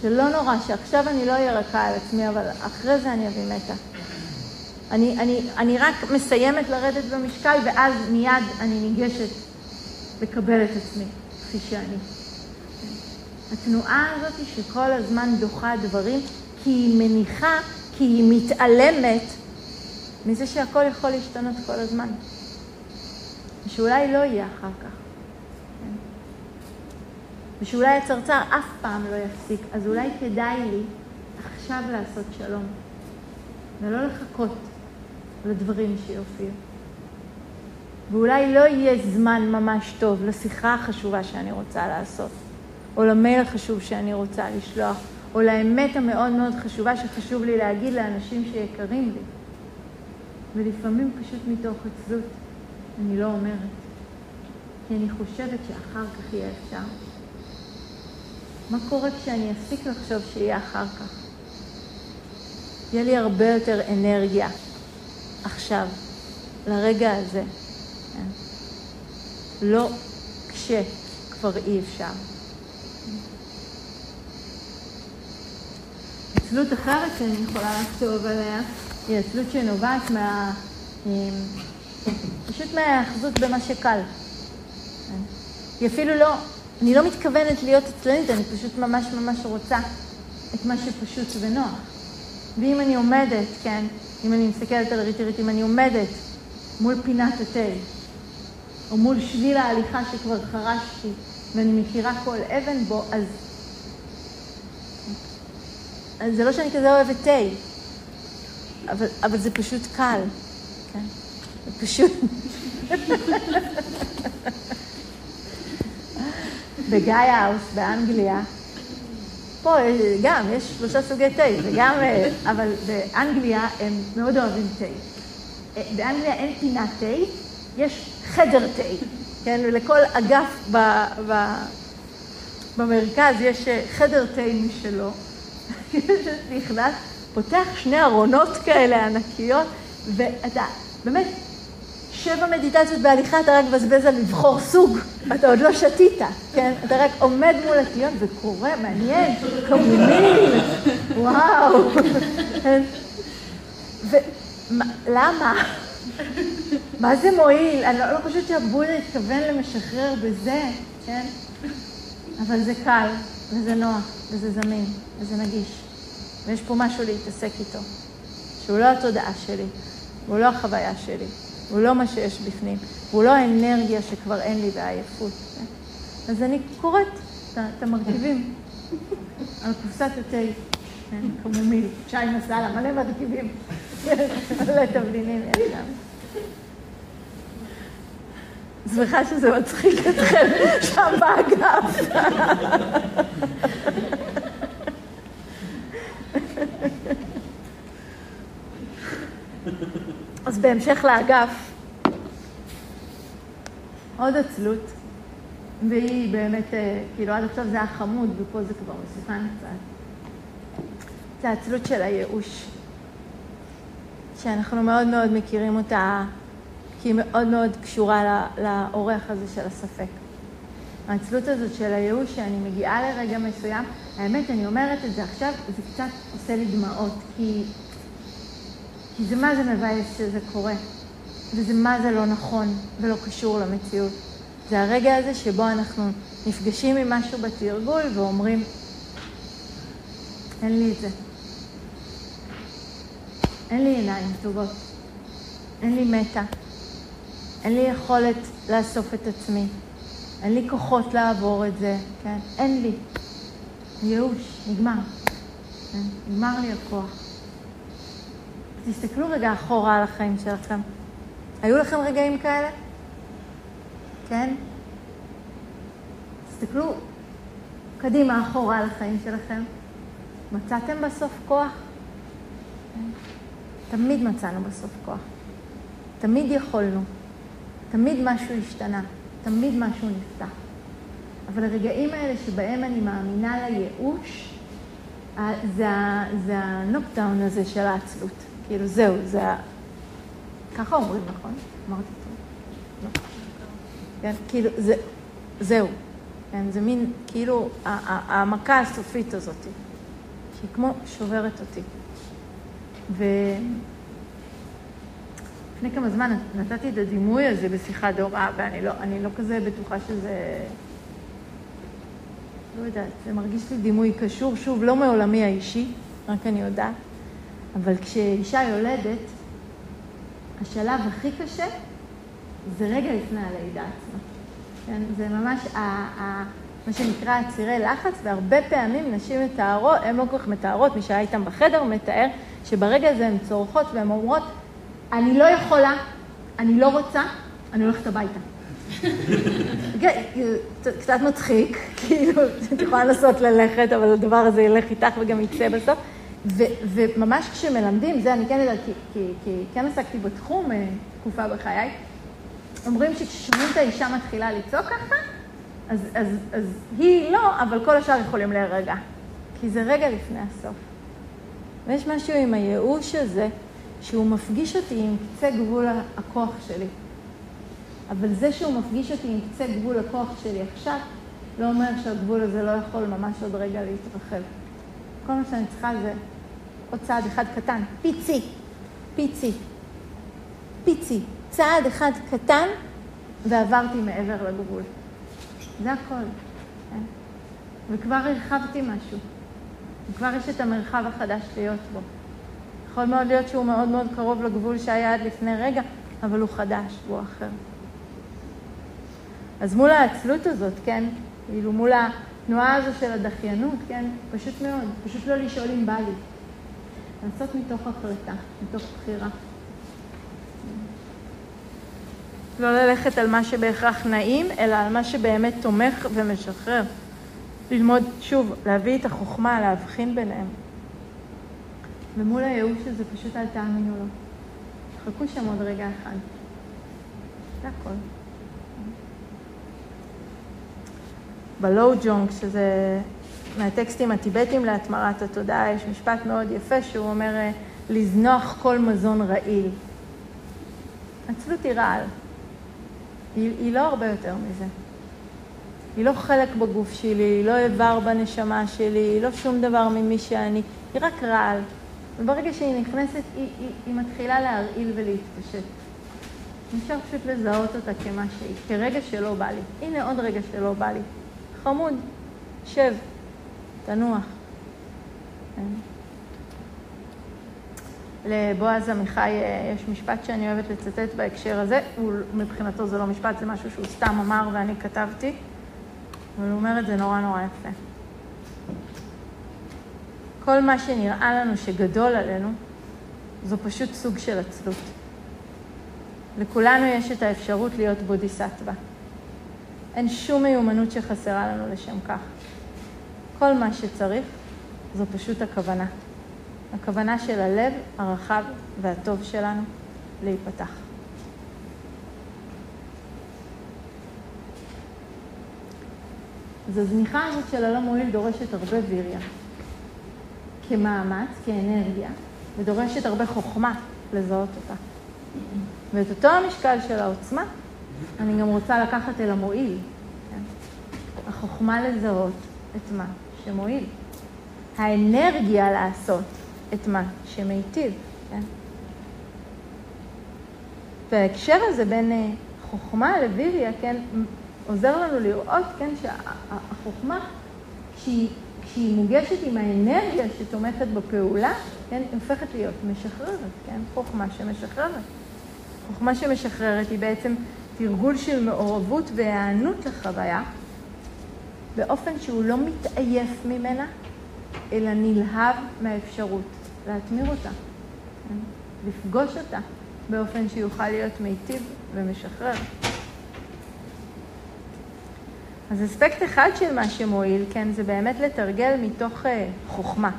שלא נורא, שעכשיו אני לא אהיה רכה על עצמי, אבל אחרי זה אני אביא מתה. אני, אני, אני רק מסיימת לרדת במשקל, ואז מיד אני ניגשת לקבל את עצמי, כפי שאני. התנועה הזאת היא שכל הזמן דוחה דברים, כי היא מניחה, כי היא מתעלמת מזה שהכל יכול להשתנות כל הזמן. ושאולי לא יהיה אחר כך. ושאולי הצרצר אף פעם לא יפסיק, אז אולי כדאי לי עכשיו לעשות שלום, ולא לחכות לדברים שיופיעו. ואולי לא יהיה זמן ממש טוב לשיחה החשובה שאני רוצה לעשות. או למייל החשוב שאני רוצה לשלוח, או לאמת המאוד מאוד חשובה שחשוב לי להגיד לאנשים שיקרים לי. ולפעמים פשוט מתוך עצלות אני לא אומרת, כי אני חושבת שאחר כך יהיה אפשר. מה קורה כשאני אפסיק לחשוב שיהיה אחר כך? יהיה לי הרבה יותר אנרגיה עכשיו, לרגע הזה. כן? לא כשכבר אי אפשר. עצלות אחרת שאני יכולה לחשוב עליה היא עצלות שנובעת מה... אמ, פשוט מההאחזות במה שקל. היא אפילו לא, אני לא מתכוונת להיות עצלנית, אני פשוט ממש ממש רוצה את מה שפשוט ונוח. ואם אני עומדת, כן, אם אני מסתכלת על הריטריט, אם אני עומדת מול פינת התה, או מול שביל ההליכה שכבר חרשתי, ואני מכירה כל אבן בו, אז... אז זה לא שאני כזה אוהבת תה, אבל, אבל זה פשוט קל, כן? זה פשוט... ב Gaia House באנגליה, פה גם, יש שלושה סוגי תה, וגם, אבל באנגליה הם מאוד אוהבים תה. באנגליה אין פינת תה, יש חדר תה, כן? ולכל אגף ב, ב, במרכז יש חדר תה משלו. נכנס, פותח שני ארונות כאלה ענקיות, ואתה, באמת, שבע מדיטציות בהליכה, אתה רק מבזבז על לבחור סוג, אתה עוד לא שתית, כן? אתה רק עומד מול הטיון וקורא, מעניין, קומוניל, וואו. ולמה? מה זה מועיל? אני לא, לא חושבת שהבודה התכוון למשחרר בזה, כן? אבל זה קל, וזה נוח, וזה זמין, וזה נגיש. ויש פה משהו להתעסק איתו, שהוא לא התודעה שלי, הוא לא החוויה שלי, הוא לא מה שיש בפנים, הוא לא האנרגיה שכבר אין לי והעייפות. כן? אז אני קוראת את המרכיבים על קופסת התה, כן? קמומיל, שי מסאלה, מלא מרכיבים, מלא תבלינים יש שם. שמחה שזה מצחיק אתכם שם באגף. אז בהמשך לאגף, עוד עצלות, והיא באמת, אה, כאילו עד עכשיו זה היה חמוד, ופה זה כבר מסוכן קצת. זה העצלות של הייאוש, שאנחנו מאוד מאוד מכירים אותה, כי היא מאוד מאוד קשורה לאורך הזה של הספק. העצלות הזאת של הייאוש, שאני מגיעה לרגע מסוים, האמת, אני אומרת את זה עכשיו, זה קצת עושה לי דמעות, כי כי זה מה זה מבאס שזה קורה, וזה מה זה לא נכון ולא קשור למציאות. זה הרגע הזה שבו אנחנו נפגשים עם משהו בתרגול ואומרים, אין לי את זה. אין לי עיניים טובות, אין לי מטה, אין לי יכולת לאסוף את עצמי, אין לי כוחות לעבור את זה, כן? אין לי. ייאוש, נגמר. כן? נגמר לי הכוח. תסתכלו רגע אחורה על החיים שלכם. היו לכם רגעים כאלה? כן? תסתכלו קדימה אחורה על החיים שלכם. מצאתם בסוף כוח? כן? תמיד מצאנו בסוף כוח. תמיד יכולנו. תמיד משהו השתנה. תמיד משהו נפתח. אבל הרגעים האלה שבהם אני מאמינה לייאוש, זה, זה הנוקדאון הזה של העצלות. כאילו, זהו, זה ה... ככה אומרים, נכון? אמרתי טוב. לא. כן, כאילו, זה, זהו. כן, זה מין, כאילו, המכה הסופית הזאת, שהיא כמו שוברת אותי. ולפני כמה זמן נתתי את הדימוי הזה בשיחת דורה, ואני לא, לא כזה בטוחה שזה... לא יודעת, זה מרגיש לי דימוי קשור, שוב, לא מעולמי האישי, רק אני יודעת. אבל כשאישה יולדת, השלב הכי קשה זה רגע לפני הלידה עצמה. כן? זה ממש ה, ה, מה שנקרא הצירי לחץ, והרבה פעמים נשים מתארות, הן לא כל כך מתארות, מי שהיה איתן בחדר מתאר, שברגע הזה הן צורחות והן אומרות, אני לא יכולה, אני לא רוצה, אני הולכת הביתה. כן, קצת מצחיק, כאילו, את יכולה לנסות ללכת, אבל הדבר הזה ילך איתך וגם יצא בסוף. ו, וממש כשמלמדים, זה אני כן יודעת, כי, כי, כי כן עסקתי בתחום אה, תקופה בחיי, אומרים שכששומעים את האישה מתחילה לצעוק ככה, אז, אז, אז היא לא, אבל כל השאר יכולים להירגע. כי זה רגע לפני הסוף. ויש משהו עם הייאוש הזה, שהוא מפגיש אותי עם קצה גבול הכוח שלי. אבל זה שהוא מפגיש אותי עם קצה גבול הכוח שלי עכשיו, לא אומר שהגבול הזה לא יכול ממש עוד רגע להתרחב. כל מה שאני צריכה זה עוד צעד אחד קטן, פיצי, פיצי, פיצי. צעד אחד קטן ועברתי מעבר לגבול. זה הכל. כן? וכבר הרחבתי משהו. וכבר יש את המרחב החדש להיות בו. יכול מאוד להיות שהוא מאוד מאוד קרוב לגבול שהיה עד לפני רגע, אבל הוא חדש, הוא אחר. אז מול העצלות הזאת, כן, כאילו מול התנועה הזו של הדחיינות, כן, פשוט מאוד, פשוט לא לשאול אם בא לי. לעשות מתוך החלטה, מתוך בחירה. לא ללכת על מה שבהכרח נעים, אלא על מה שבאמת תומך ומשחרר. ללמוד, שוב, להביא את החוכמה, להבחין ביניהם. ומול הייאוש הזה פשוט אל תאמינו לו. חכו שם עוד רגע אחד. זה הכל. בלואו ג'ונג, שזה מהטקסטים הטיבטיים להתמרת התודעה, יש משפט מאוד יפה שהוא אומר אה, לזנוח כל מזון רעיל. עצלות היא רעל. היא, היא לא הרבה יותר מזה. היא לא חלק בגוף שלי, היא לא איבר בנשמה שלי, היא לא שום דבר ממי שאני, היא רק רעל. וברגע שהיא נכנסת, היא, היא, היא מתחילה להרעיל ולהתפשט. אפשר פשוט לזהות אותה כמה שהיא, כרגע שלא בא לי. הנה עוד רגע שלא בא לי. חמוד, שב, תנוח. כן. לבועז עמיחי אה, יש משפט שאני אוהבת לצטט בהקשר הזה, הוא, מבחינתו זה לא משפט, זה משהו שהוא סתם אמר ואני כתבתי, אבל הוא אומר את זה נורא נורא יפה. כל מה שנראה לנו שגדול עלינו, זו פשוט סוג של עצלות. לכולנו יש את האפשרות להיות בודיסטווה. אין שום מיומנות שחסרה לנו לשם כך. כל מה שצריך זו פשוט הכוונה. הכוונה של הלב הרחב והטוב שלנו להיפתח. אז הזניחה הזאת של הלא מועיל דורשת הרבה ויריה, כמאמץ, כאנרגיה, ודורשת הרבה חוכמה לזהות אותה. ואת אותו המשקל של העוצמה, אני גם רוצה לקחת אל המועיל. החוכמה לזהות את מה שמועיל. האנרגיה לעשות את מה שמיטיב, כן? וההקשר הזה בין אה, חוכמה לוויריה, כן, עוזר לנו לראות, כן, שהחוכמה, כשהיא, כשהיא מוגשת עם האנרגיה שתומכת בפעולה, כן, היא הופכת להיות משחררת, כן, חוכמה שמשחררת. חוכמה שמשחררת היא בעצם תרגול של מעורבות והיענות לחוויה, באופן שהוא לא מתעייף ממנה, אלא נלהב מהאפשרות להתמיר אותה? לפגוש אותה באופן שיוכל להיות מיטיב ומשחרר. אז אספקט אחד של מה שמועיל, כן, זה באמת לתרגל מתוך uh, חוכמה.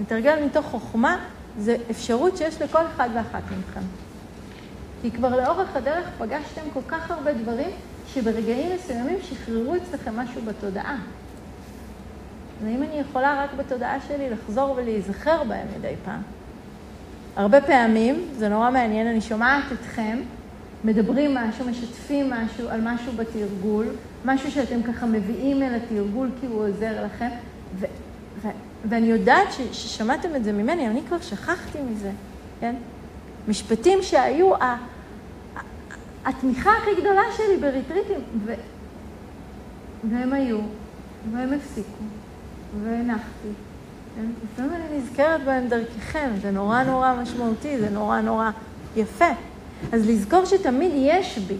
לתרגל מתוך חוכמה זה אפשרות שיש לכל אחד ואחת מכם. כי כבר לאורך הדרך פגשתם כל כך הרבה דברים שברגעים מסוימים שחררו אצלכם משהו בתודעה. האם אני יכולה רק בתודעה שלי לחזור ולהיזכר בהם מדי פעם? הרבה פעמים, זה נורא מעניין, אני שומעת אתכם מדברים משהו, משתפים משהו על משהו בתרגול, משהו שאתם ככה מביאים אל התרגול כי הוא עוזר לכם, ו- ו- ואני יודעת ש- ששמעתם את זה ממני, אני כבר שכחתי מזה, כן? משפטים שהיו ה- התמיכה הכי גדולה שלי בריטריטים, ו- והם היו, והם הפסיקו. והנחתי. לפעמים אני נזכרת בהם דרככם, זה נורא נורא משמעותי, זה נורא נורא יפה. אז לזכור שתמיד יש בי,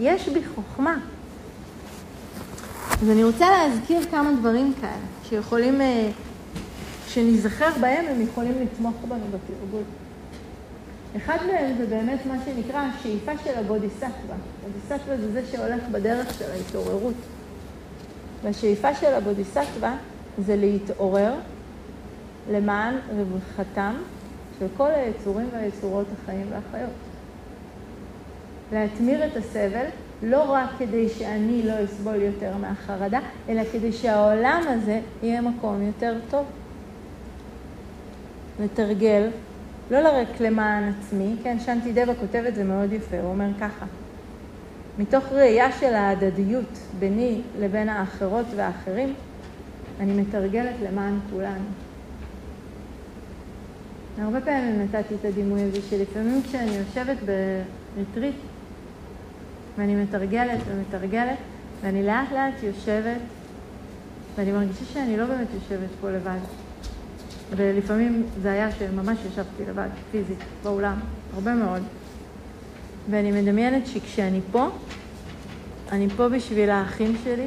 יש בי חוכמה. אז אני רוצה להזכיר כמה דברים כאלה, שיכולים, כשניזכר אה, בהם, הם יכולים לתמוך בנו בתרגול. אחד מהם זה באמת מה שנקרא השאיפה של הבודיסטווה. הבודיסטווה זה זה שהולך בדרך של ההתעוררות. והשאיפה של הבודיסטווה זה להתעורר למען רווחתם של כל היצורים והיצורות החיים והחיות. להתמיר את הסבל, לא רק כדי שאני לא אסבול יותר מהחרדה, אלא כדי שהעולם הזה יהיה מקום יותר טוב. לתרגל, לא רק למען עצמי, כן, שנטי דבה כותב את זה מאוד יפה, הוא אומר ככה, מתוך ראייה של ההדדיות ביני לבין האחרות והאחרים, אני מתרגלת למען כולנו. הרבה פעמים נתתי את הדימוי הזה שלפעמים כשאני יושבת בריטריט ואני מתרגלת ומתרגלת ואני לאט לאט יושבת ואני מרגישה שאני לא באמת יושבת פה לבד. ולפעמים זה היה שממש ישבתי לבד, פיזית, באולם, הרבה מאוד. ואני מדמיינת שכשאני פה, אני פה בשביל האחים שלי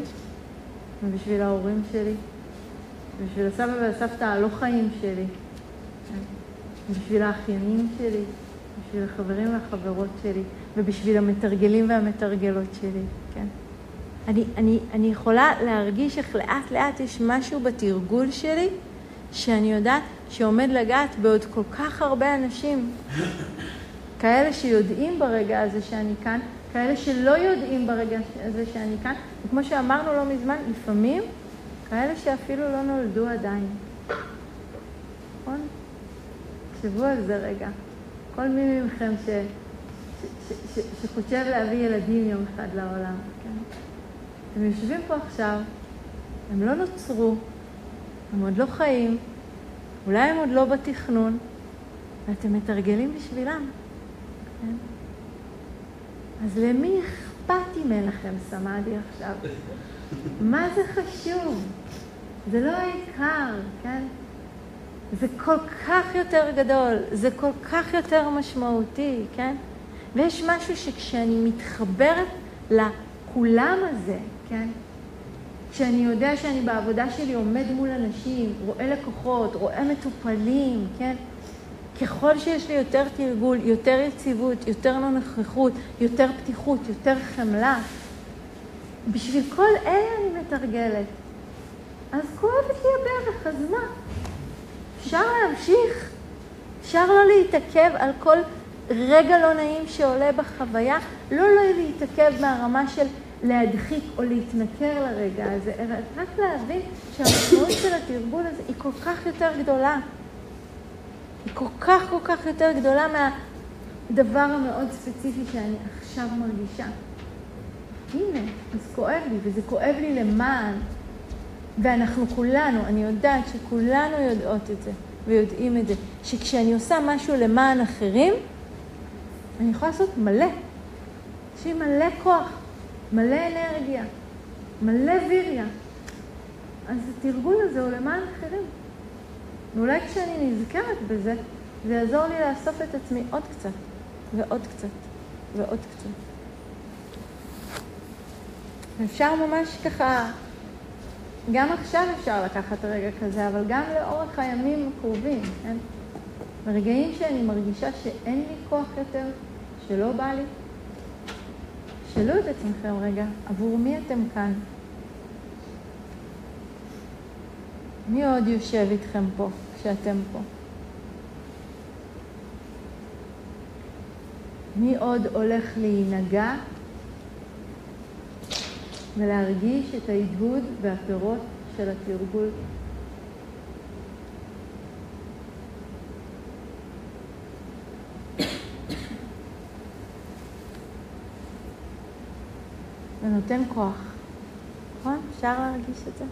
ובשביל ההורים שלי, בשביל הסבא והסבתא הלא חיים שלי, בשביל האחיינים שלי, בשביל החברים והחברות שלי, ובשביל המתרגלים והמתרגלות שלי, כן? אני, אני, אני יכולה להרגיש איך לאט לאט יש משהו בתרגול שלי שאני יודעת שעומד לגעת בעוד כל כך הרבה אנשים. כאלה שיודעים ברגע הזה שאני כאן, כאלה שלא יודעים ברגע הזה שאני כאן, וכמו שאמרנו לא מזמן, לפעמים כאלה שאפילו לא נולדו עדיין. נכון? תחשבו על זה רגע. כל מי מכם ש, ש, ש, שחושב להביא ילדים יום אחד לעולם, כן? הם יושבים פה עכשיו, הם לא נוצרו, הם עוד לא חיים, אולי הם עוד לא בתכנון, ואתם מתרגלים בשבילם, כן? אז למי אכפת אם אין לכם סמאדי עכשיו? מה זה חשוב? זה לא העיקר, כן? זה כל כך יותר גדול, זה כל כך יותר משמעותי, כן? ויש משהו שכשאני מתחברת לכולם הזה, כן? כשאני יודע שאני בעבודה שלי עומד מול אנשים, רואה לקוחות, רואה מטופלים, כן? ככל שיש לי יותר תרגול, יותר יציבות, יותר נוכחות, יותר פתיחות, יותר חמלה, בשביל כל אלה אני מתרגלת. אז כואבת לי הברך, אז מה? אפשר להמשיך, אפשר לא להתעכב על כל רגע לא נעים שעולה בחוויה, לא לא להתעכב מהרמה של להדחיק או להתנכר לרגע הזה, אלא רק להבין שהמשמעות של התרגול הזה היא כל כך יותר גדולה. היא כל כך כל כך יותר גדולה מהדבר המאוד ספציפי שאני עכשיו מרגישה. הנה, אז כואב לי, וזה כואב לי למען. ואנחנו כולנו, אני יודעת שכולנו יודעות את זה ויודעים את זה, שכשאני עושה משהו למען אחרים, אני יכולה לעשות מלא. יש לי מלא כוח, מלא אנרגיה, מלא ויריה. אז התרגול הזה הוא למען אחרים. ואולי כשאני נזכרת בזה, זה יעזור לי לאסוף את עצמי עוד קצת, ועוד קצת, ועוד קצת. אפשר ממש ככה, גם עכשיו אפשר לקחת רגע כזה, אבל גם לאורך הימים הקרובים, כן? ברגעים שאני מרגישה שאין לי כוח יותר, שלא בא לי, שאלו את עצמכם רגע, עבור מי אתם כאן? מי עוד יושב איתכם פה, כשאתם פה? מי עוד הולך להינגע ולהרגיש את ההדהוד והפירות של התרגול. זה נותן כוח, נכון? אפשר להרגיש את זה?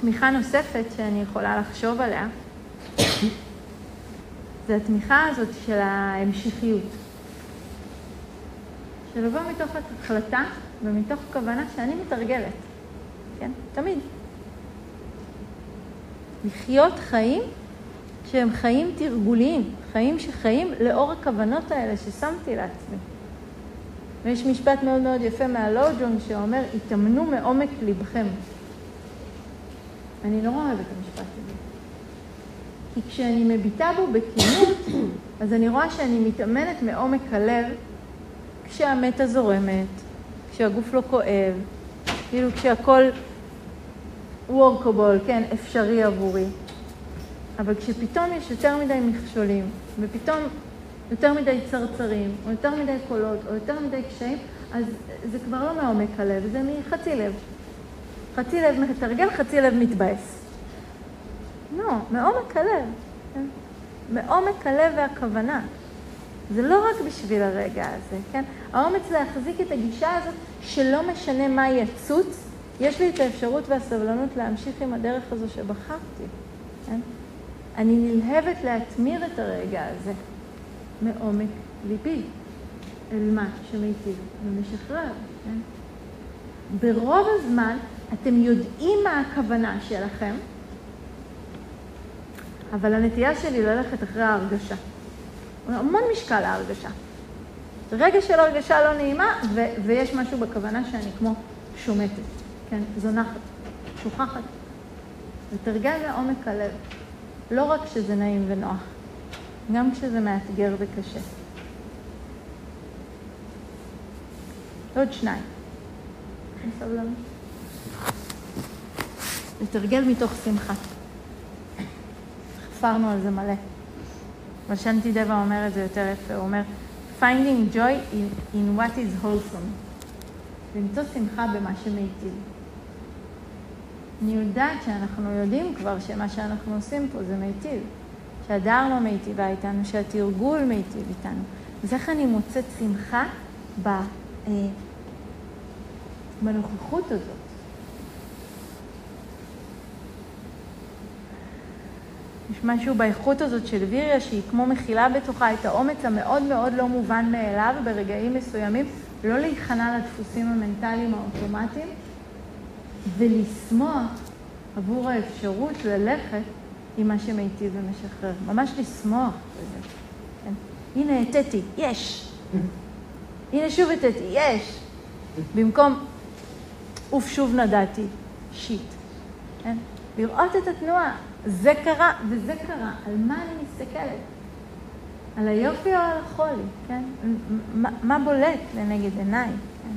תמיכה נוספת שאני יכולה לחשוב עליה, זה התמיכה הזאת של ההמשכיות. שלבוא מתוך החלטה ומתוך כוונה שאני מתרגלת, כן? תמיד. לחיות חיים שהם חיים תרגוליים, חיים שחיים לאור הכוונות האלה ששמתי לעצמי. ויש משפט מאוד מאוד יפה מהלוג'ון שאומר, התאמנו מעומק לבכם. אני לא אוהבת את המשפט הזה. כי כשאני מביטה בו בכנות, אז אני רואה שאני מתאמנת מעומק הלב כשהמתה זורמת, כשהגוף לא כואב, כאילו כשהכול וורקובול, כן, אפשרי עבורי. אבל כשפתאום יש יותר מדי מכשולים, ופתאום יותר מדי צרצרים, או יותר מדי קולות, או יותר מדי קשיים, אז זה כבר לא מעומק הלב, זה מחצי לב. חצי לב מתרגל, חצי לב מתבאס. לא, מעומק הלב. כן? מעומק הלב והכוונה. זה לא רק בשביל הרגע הזה, כן? האומץ להחזיק את הגישה הזאת שלא משנה מה יצוץ, יש לי את האפשרות והסבלנות להמשיך עם הדרך הזו שבחרתי, כן? אני נלהבת להתמיר את הרגע הזה מעומק ליבי אל מה שמיטיב ומשחרר, כן? ברוב הזמן אתם יודעים מה הכוונה שלכם, אבל הנטייה שלי ללכת אחרי ההרגשה. המון משקל להרגשה. רגע של הרגשה לא נעימה, ו- ויש משהו בכוונה שאני כמו שומטת, כן, זונחת, שוכחת. לתרגל מעומק הלב, לא רק כשזה נעים ונוח, גם כשזה מאתגר וקשה. עוד שניים. לתרגל מתוך שמחה. חפרנו על זה מלא. אבל שנטי דבה אומר את זה יותר יפה, הוא אומר, finding joy in, in what is wholesome. למצוא שמחה במה שמיטיב. אני יודעת שאנחנו יודעים כבר שמה שאנחנו עושים פה זה מיטיב. שהדרמה מיטיבה איתנו, שהתרגול מיטיב איתנו. אז איך אני מוצאת שמחה ב, אה, בנוכחות הזאת? יש משהו באיכות הזאת של ויריה שהיא כמו מכילה בתוכה את האומץ המאוד מאוד לא מובן מאליו ברגעים מסוימים, לא להיכנע לדפוסים המנטליים האוטומטיים ולשמוח עבור האפשרות ללכת עם מה שמיטיב ומשחרר. ממש לשמוח בזה. כן? הנה, הטאתי, יש. הנה שוב הטאתי, יש. במקום, אוף, שוב נדעתי, שיט. כן? לראות את התנועה. זה קרה וזה קרה, על מה אני מסתכלת? על היופי או על החולי, כן? מה, מה בולט לנגד עיניי, כן?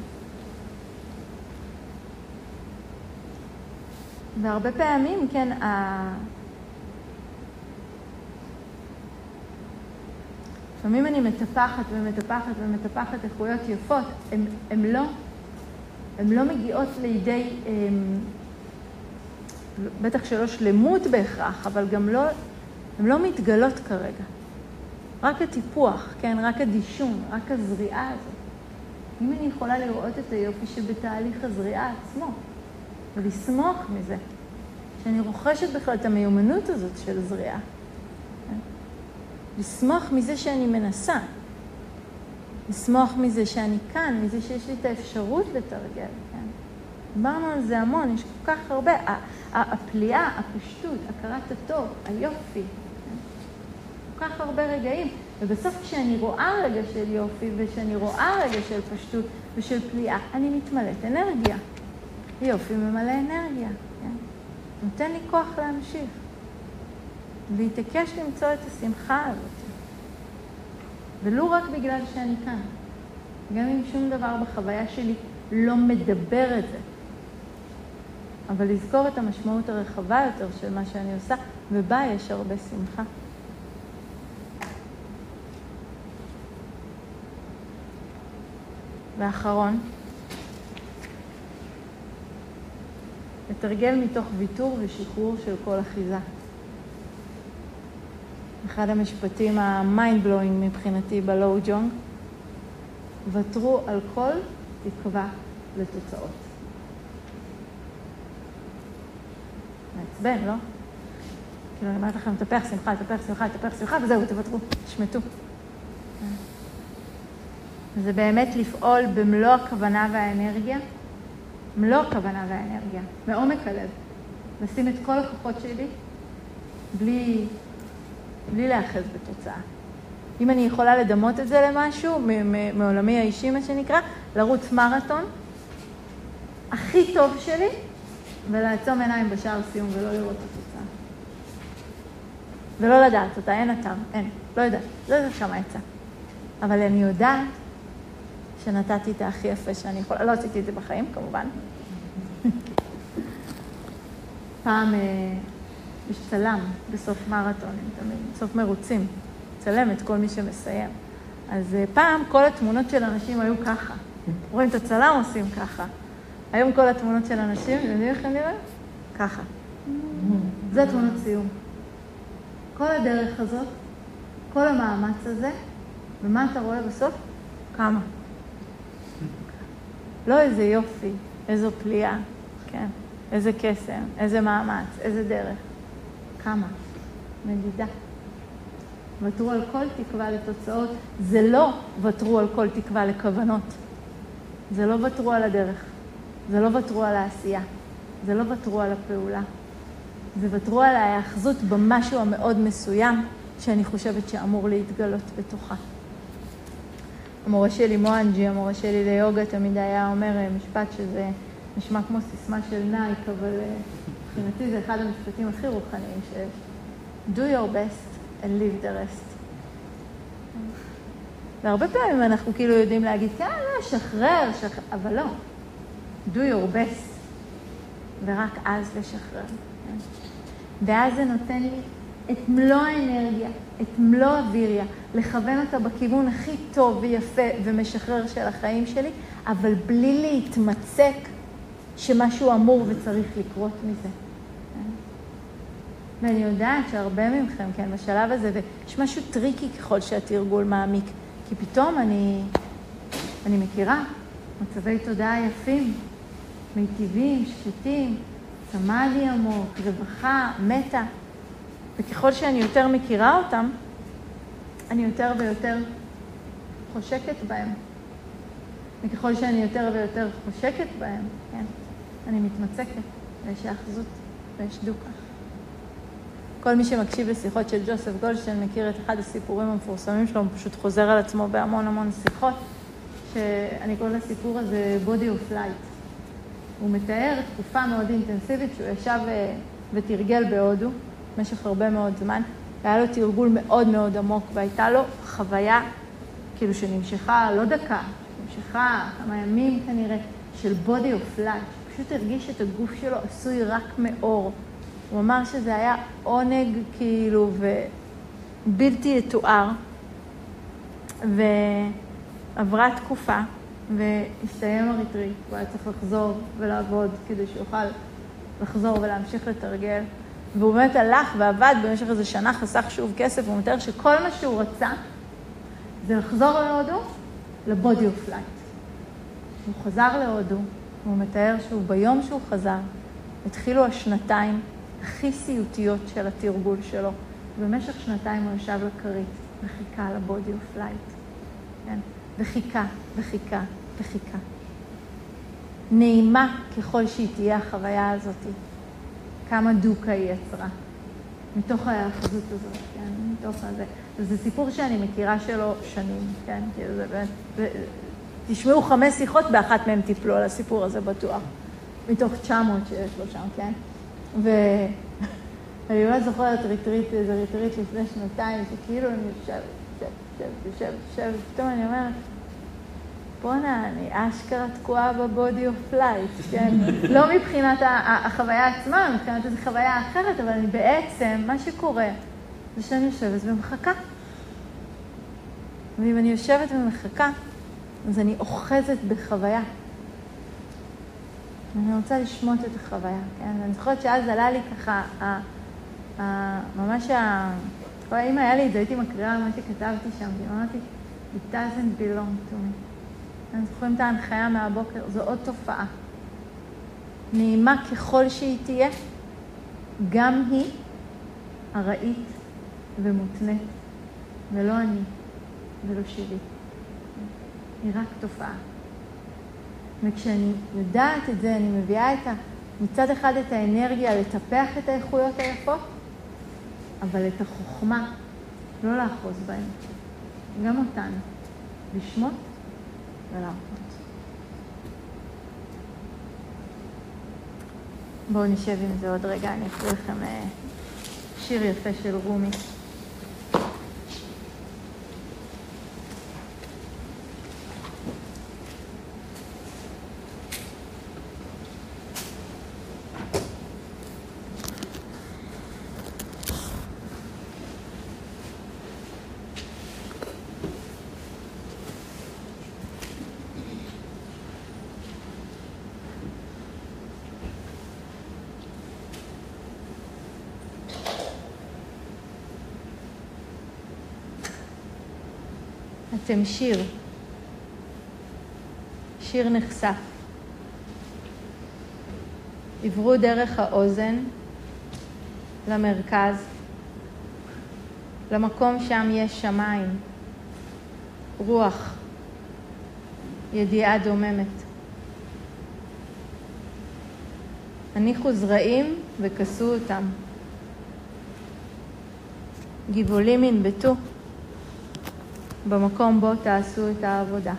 והרבה פעמים, כן, ה... לפעמים אני מטפחת ומטפחת ומטפחת איכויות יפות, הן לא, לא מגיעות לידי... הם, בטח שלא שלמות בהכרח, אבל גם לא, הן לא מתגלות כרגע. רק הטיפוח, כן, רק הדישון, רק הזריעה הזאת. אם אני יכולה לראות את היופי שבתהליך הזריעה עצמו, ולשמוח מזה, שאני רוכשת בכלל את המיומנות הזאת של זריעה. כן? לשמוח מזה שאני מנסה. לשמוח מזה שאני כאן, מזה שיש לי את האפשרות לתרגל. דיברנו על זה המון, יש כל כך הרבה, הפליאה, הפשטות, הכרת הטוב, היופי, כל כך הרבה רגעים. ובסוף כשאני רואה רגע של יופי וכשאני רואה רגע של פשטות ושל פליאה, אני מתמלאת אנרגיה. יופי ממלא אנרגיה, כן? נותן לי כוח להמשיך. להתעקש למצוא את השמחה הזאת. ולו רק בגלל שאני כאן. גם אם שום דבר בחוויה שלי לא מדבר את זה. אבל לזכור את המשמעות הרחבה יותר של מה שאני עושה, ובה יש הרבה שמחה. ואחרון, לתרגל מתוך ויתור ושחרור של כל אחיזה. אחד המשפטים ה mind blowing מבחינתי בלוג'ונג, ותרו על כל תקווה לתוצאות. מעצבן, לא? כאילו, אני אומרת לכם, לטפח שמחה, לטפח שמחה, לטפח שמחה, וזהו, תוותרו, תשמטו. זה באמת לפעול במלוא הכוונה והאנרגיה, מלוא הכוונה והאנרגיה, מעומק הלב, לשים את כל הכוחות שלי בלי, בלי להאחז בתוצאה. אם אני יכולה לדמות את זה למשהו, מעולמי האישי, מה שנקרא, לרוץ מרתון, הכי טוב שלי, ולעצום עיניים בשער סיום ולא לראות את התוצאה. ולא לדעת אותה, אין אתר, אין, לא יודעת, לא יודעת כמה יצא. אבל אני יודעת שנתתי את הכי יפה שאני יכולה, לא עשיתי את זה בחיים, כמובן. פעם אה, יש צלם בסוף מרתונים, תמיד, בסוף מרוצים, צלם את כל מי שמסיים. אז אה, פעם כל התמונות של אנשים היו ככה. רואים את הצלם עושים ככה. היום כל התמונות של אנשים, אתם יודעים איך הם נראים? ככה. זה תמונות סיום. כל הדרך הזאת, כל המאמץ הזה, ומה אתה רואה בסוף? כמה. לא איזה יופי, איזו פליאה, כן, איזה קסם, איזה מאמץ, איזה דרך. כמה. מדידה. ותרו על כל תקווה לתוצאות. זה לא ותרו על כל תקווה לכוונות. זה לא ותרו על הדרך. זה לא ותרו על העשייה. זה לא ותרו על הפעולה. זה ותרו על ההאחזות במשהו המאוד מסוים שאני חושבת שאמור להתגלות בתוכה. המורה שלי מואנג'י, המורה שלי ליוגה, תמיד היה אומר אה, משפט שזה נשמע כמו סיסמה של נייק, אבל אה, מבחינתי זה אחד המשפטים הכי רוחניים שיש. do your best and live the rest. והרבה פעמים אנחנו כאילו יודעים להגיד, כן, לא, שחרר, שחרר, אבל לא. do your best, ורק אז לשחרר. כן? ואז זה נותן לי את מלוא האנרגיה, את מלוא הווירייה, לכוון אותה בכיוון הכי טוב ויפה ומשחרר של החיים שלי, אבל בלי להתמצק שמשהו אמור וצריך לקרות מזה. ואני יודעת שהרבה מכם, כן, בשלב הזה, ויש משהו טריקי ככל שהתרגול מעמיק, כי פתאום אני, אני מכירה מצבי תודעה יפים, מיטיבים, שקטים, סמאדי עמוק, רווחה, מתה. וככל שאני יותר מכירה אותם, אני יותר ויותר חושקת בהם. וככל שאני יותר ויותר חושקת בהם, כן, אני מתמצקת, ויש האחזות ויש דוקה. כל מי שמקשיב לשיחות של ג'וסף גולדשטיין מכיר את אחד הסיפורים המפורסמים שלו, הוא פשוט חוזר על עצמו בהמון המון שיחות, שאני קוראת לסיפור הזה body of light. הוא מתאר תקופה מאוד אינטנסיבית שהוא ישב אה, ותרגל בהודו במשך הרבה מאוד זמן, והיה לו תרגול מאוד מאוד עמוק, והייתה לו חוויה כאילו שנמשכה לא דקה, נמשכה כמה ימים כנראה, של body of light, פשוט הרגיש את הגוף שלו עשוי רק מאור. הוא אמר שזה היה עונג כאילו ובלתי יתואר, ועברה תקופה, והסתיים הריטריט, הוא היה צריך לחזור ולעבוד כדי שיוכל לחזור ולהמשיך לתרגל. והוא באמת הלך ועבד במשך איזה שנה, חסך שוב כסף, הוא מתאר שכל מה שהוא רצה זה לחזור להודו, ל body of light. הוא חזר להודו, והוא מתאר שהוא ביום שהוא חזר, התחילו השנתיים הכי סיוטיות של התרגול שלו. במשך שנתיים הוא ישב לכרית וחיכה ל body of light. כן? וחיכה, וחיכה, וחיכה. נעימה ככל שהיא תהיה החוויה הזאת, כמה דוקהא היא יצרה. מתוך ההאחזות הזאת, כן? מתוך הזה. וזה סיפור שאני מכירה שלו שנים, כן? כאילו זה באמת... תשמעו חמש שיחות, באחת מהן תיפלו על הסיפור הזה בטוח. מתוך 900 שיש לו שם, כן? ואני באמת זוכרת ריטריט, איזה ריטריט לפני שנתיים, שכאילו אני יושבת, יושבת, יושבת, יושבת, ופתאום אני אומרת, בואנה, אני אשכרה תקועה ב body of light, כן? לא מבחינת החוויה עצמה, מבחינת איזו חוויה אחרת, אבל אני בעצם, מה שקורה זה שאני יושבת ומחכה. ואם אני יושבת ומחכה, אז אני אוחזת בחוויה. אני רוצה לשמוט את החוויה, כן? אני זוכרת שאז עלה לי ככה, ה, ה, ממש ה... אם היה לי את זה, הייתי מקריאה מה שכתבתי שם, אמרתי, it doesn't belong to me. אתם זוכרים את ההנחיה מהבוקר? זו עוד תופעה. נעימה ככל שהיא תהיה, גם היא ארעית ומותנית, ולא אני ולא שלי. היא רק תופעה. וכשאני יודעת את זה, אני מביאה את ה... מצד אחד את האנרגיה לטפח את האיכויות היפות, אבל את החוכמה לא לאחוז בהן, גם אותן, לשמוט ולהרפות. בואו נשב עם זה עוד רגע, אני אקריא לכם אה, שיר יפה של רומי. אתם שיר. שיר נחשף. עברו דרך האוזן למרכז, למקום שם יש שמיים, רוח, ידיעה דוממת. הניחו זרעים וכסו אותם. גבעולים ינבטו במקום בו תעשו את העבודה.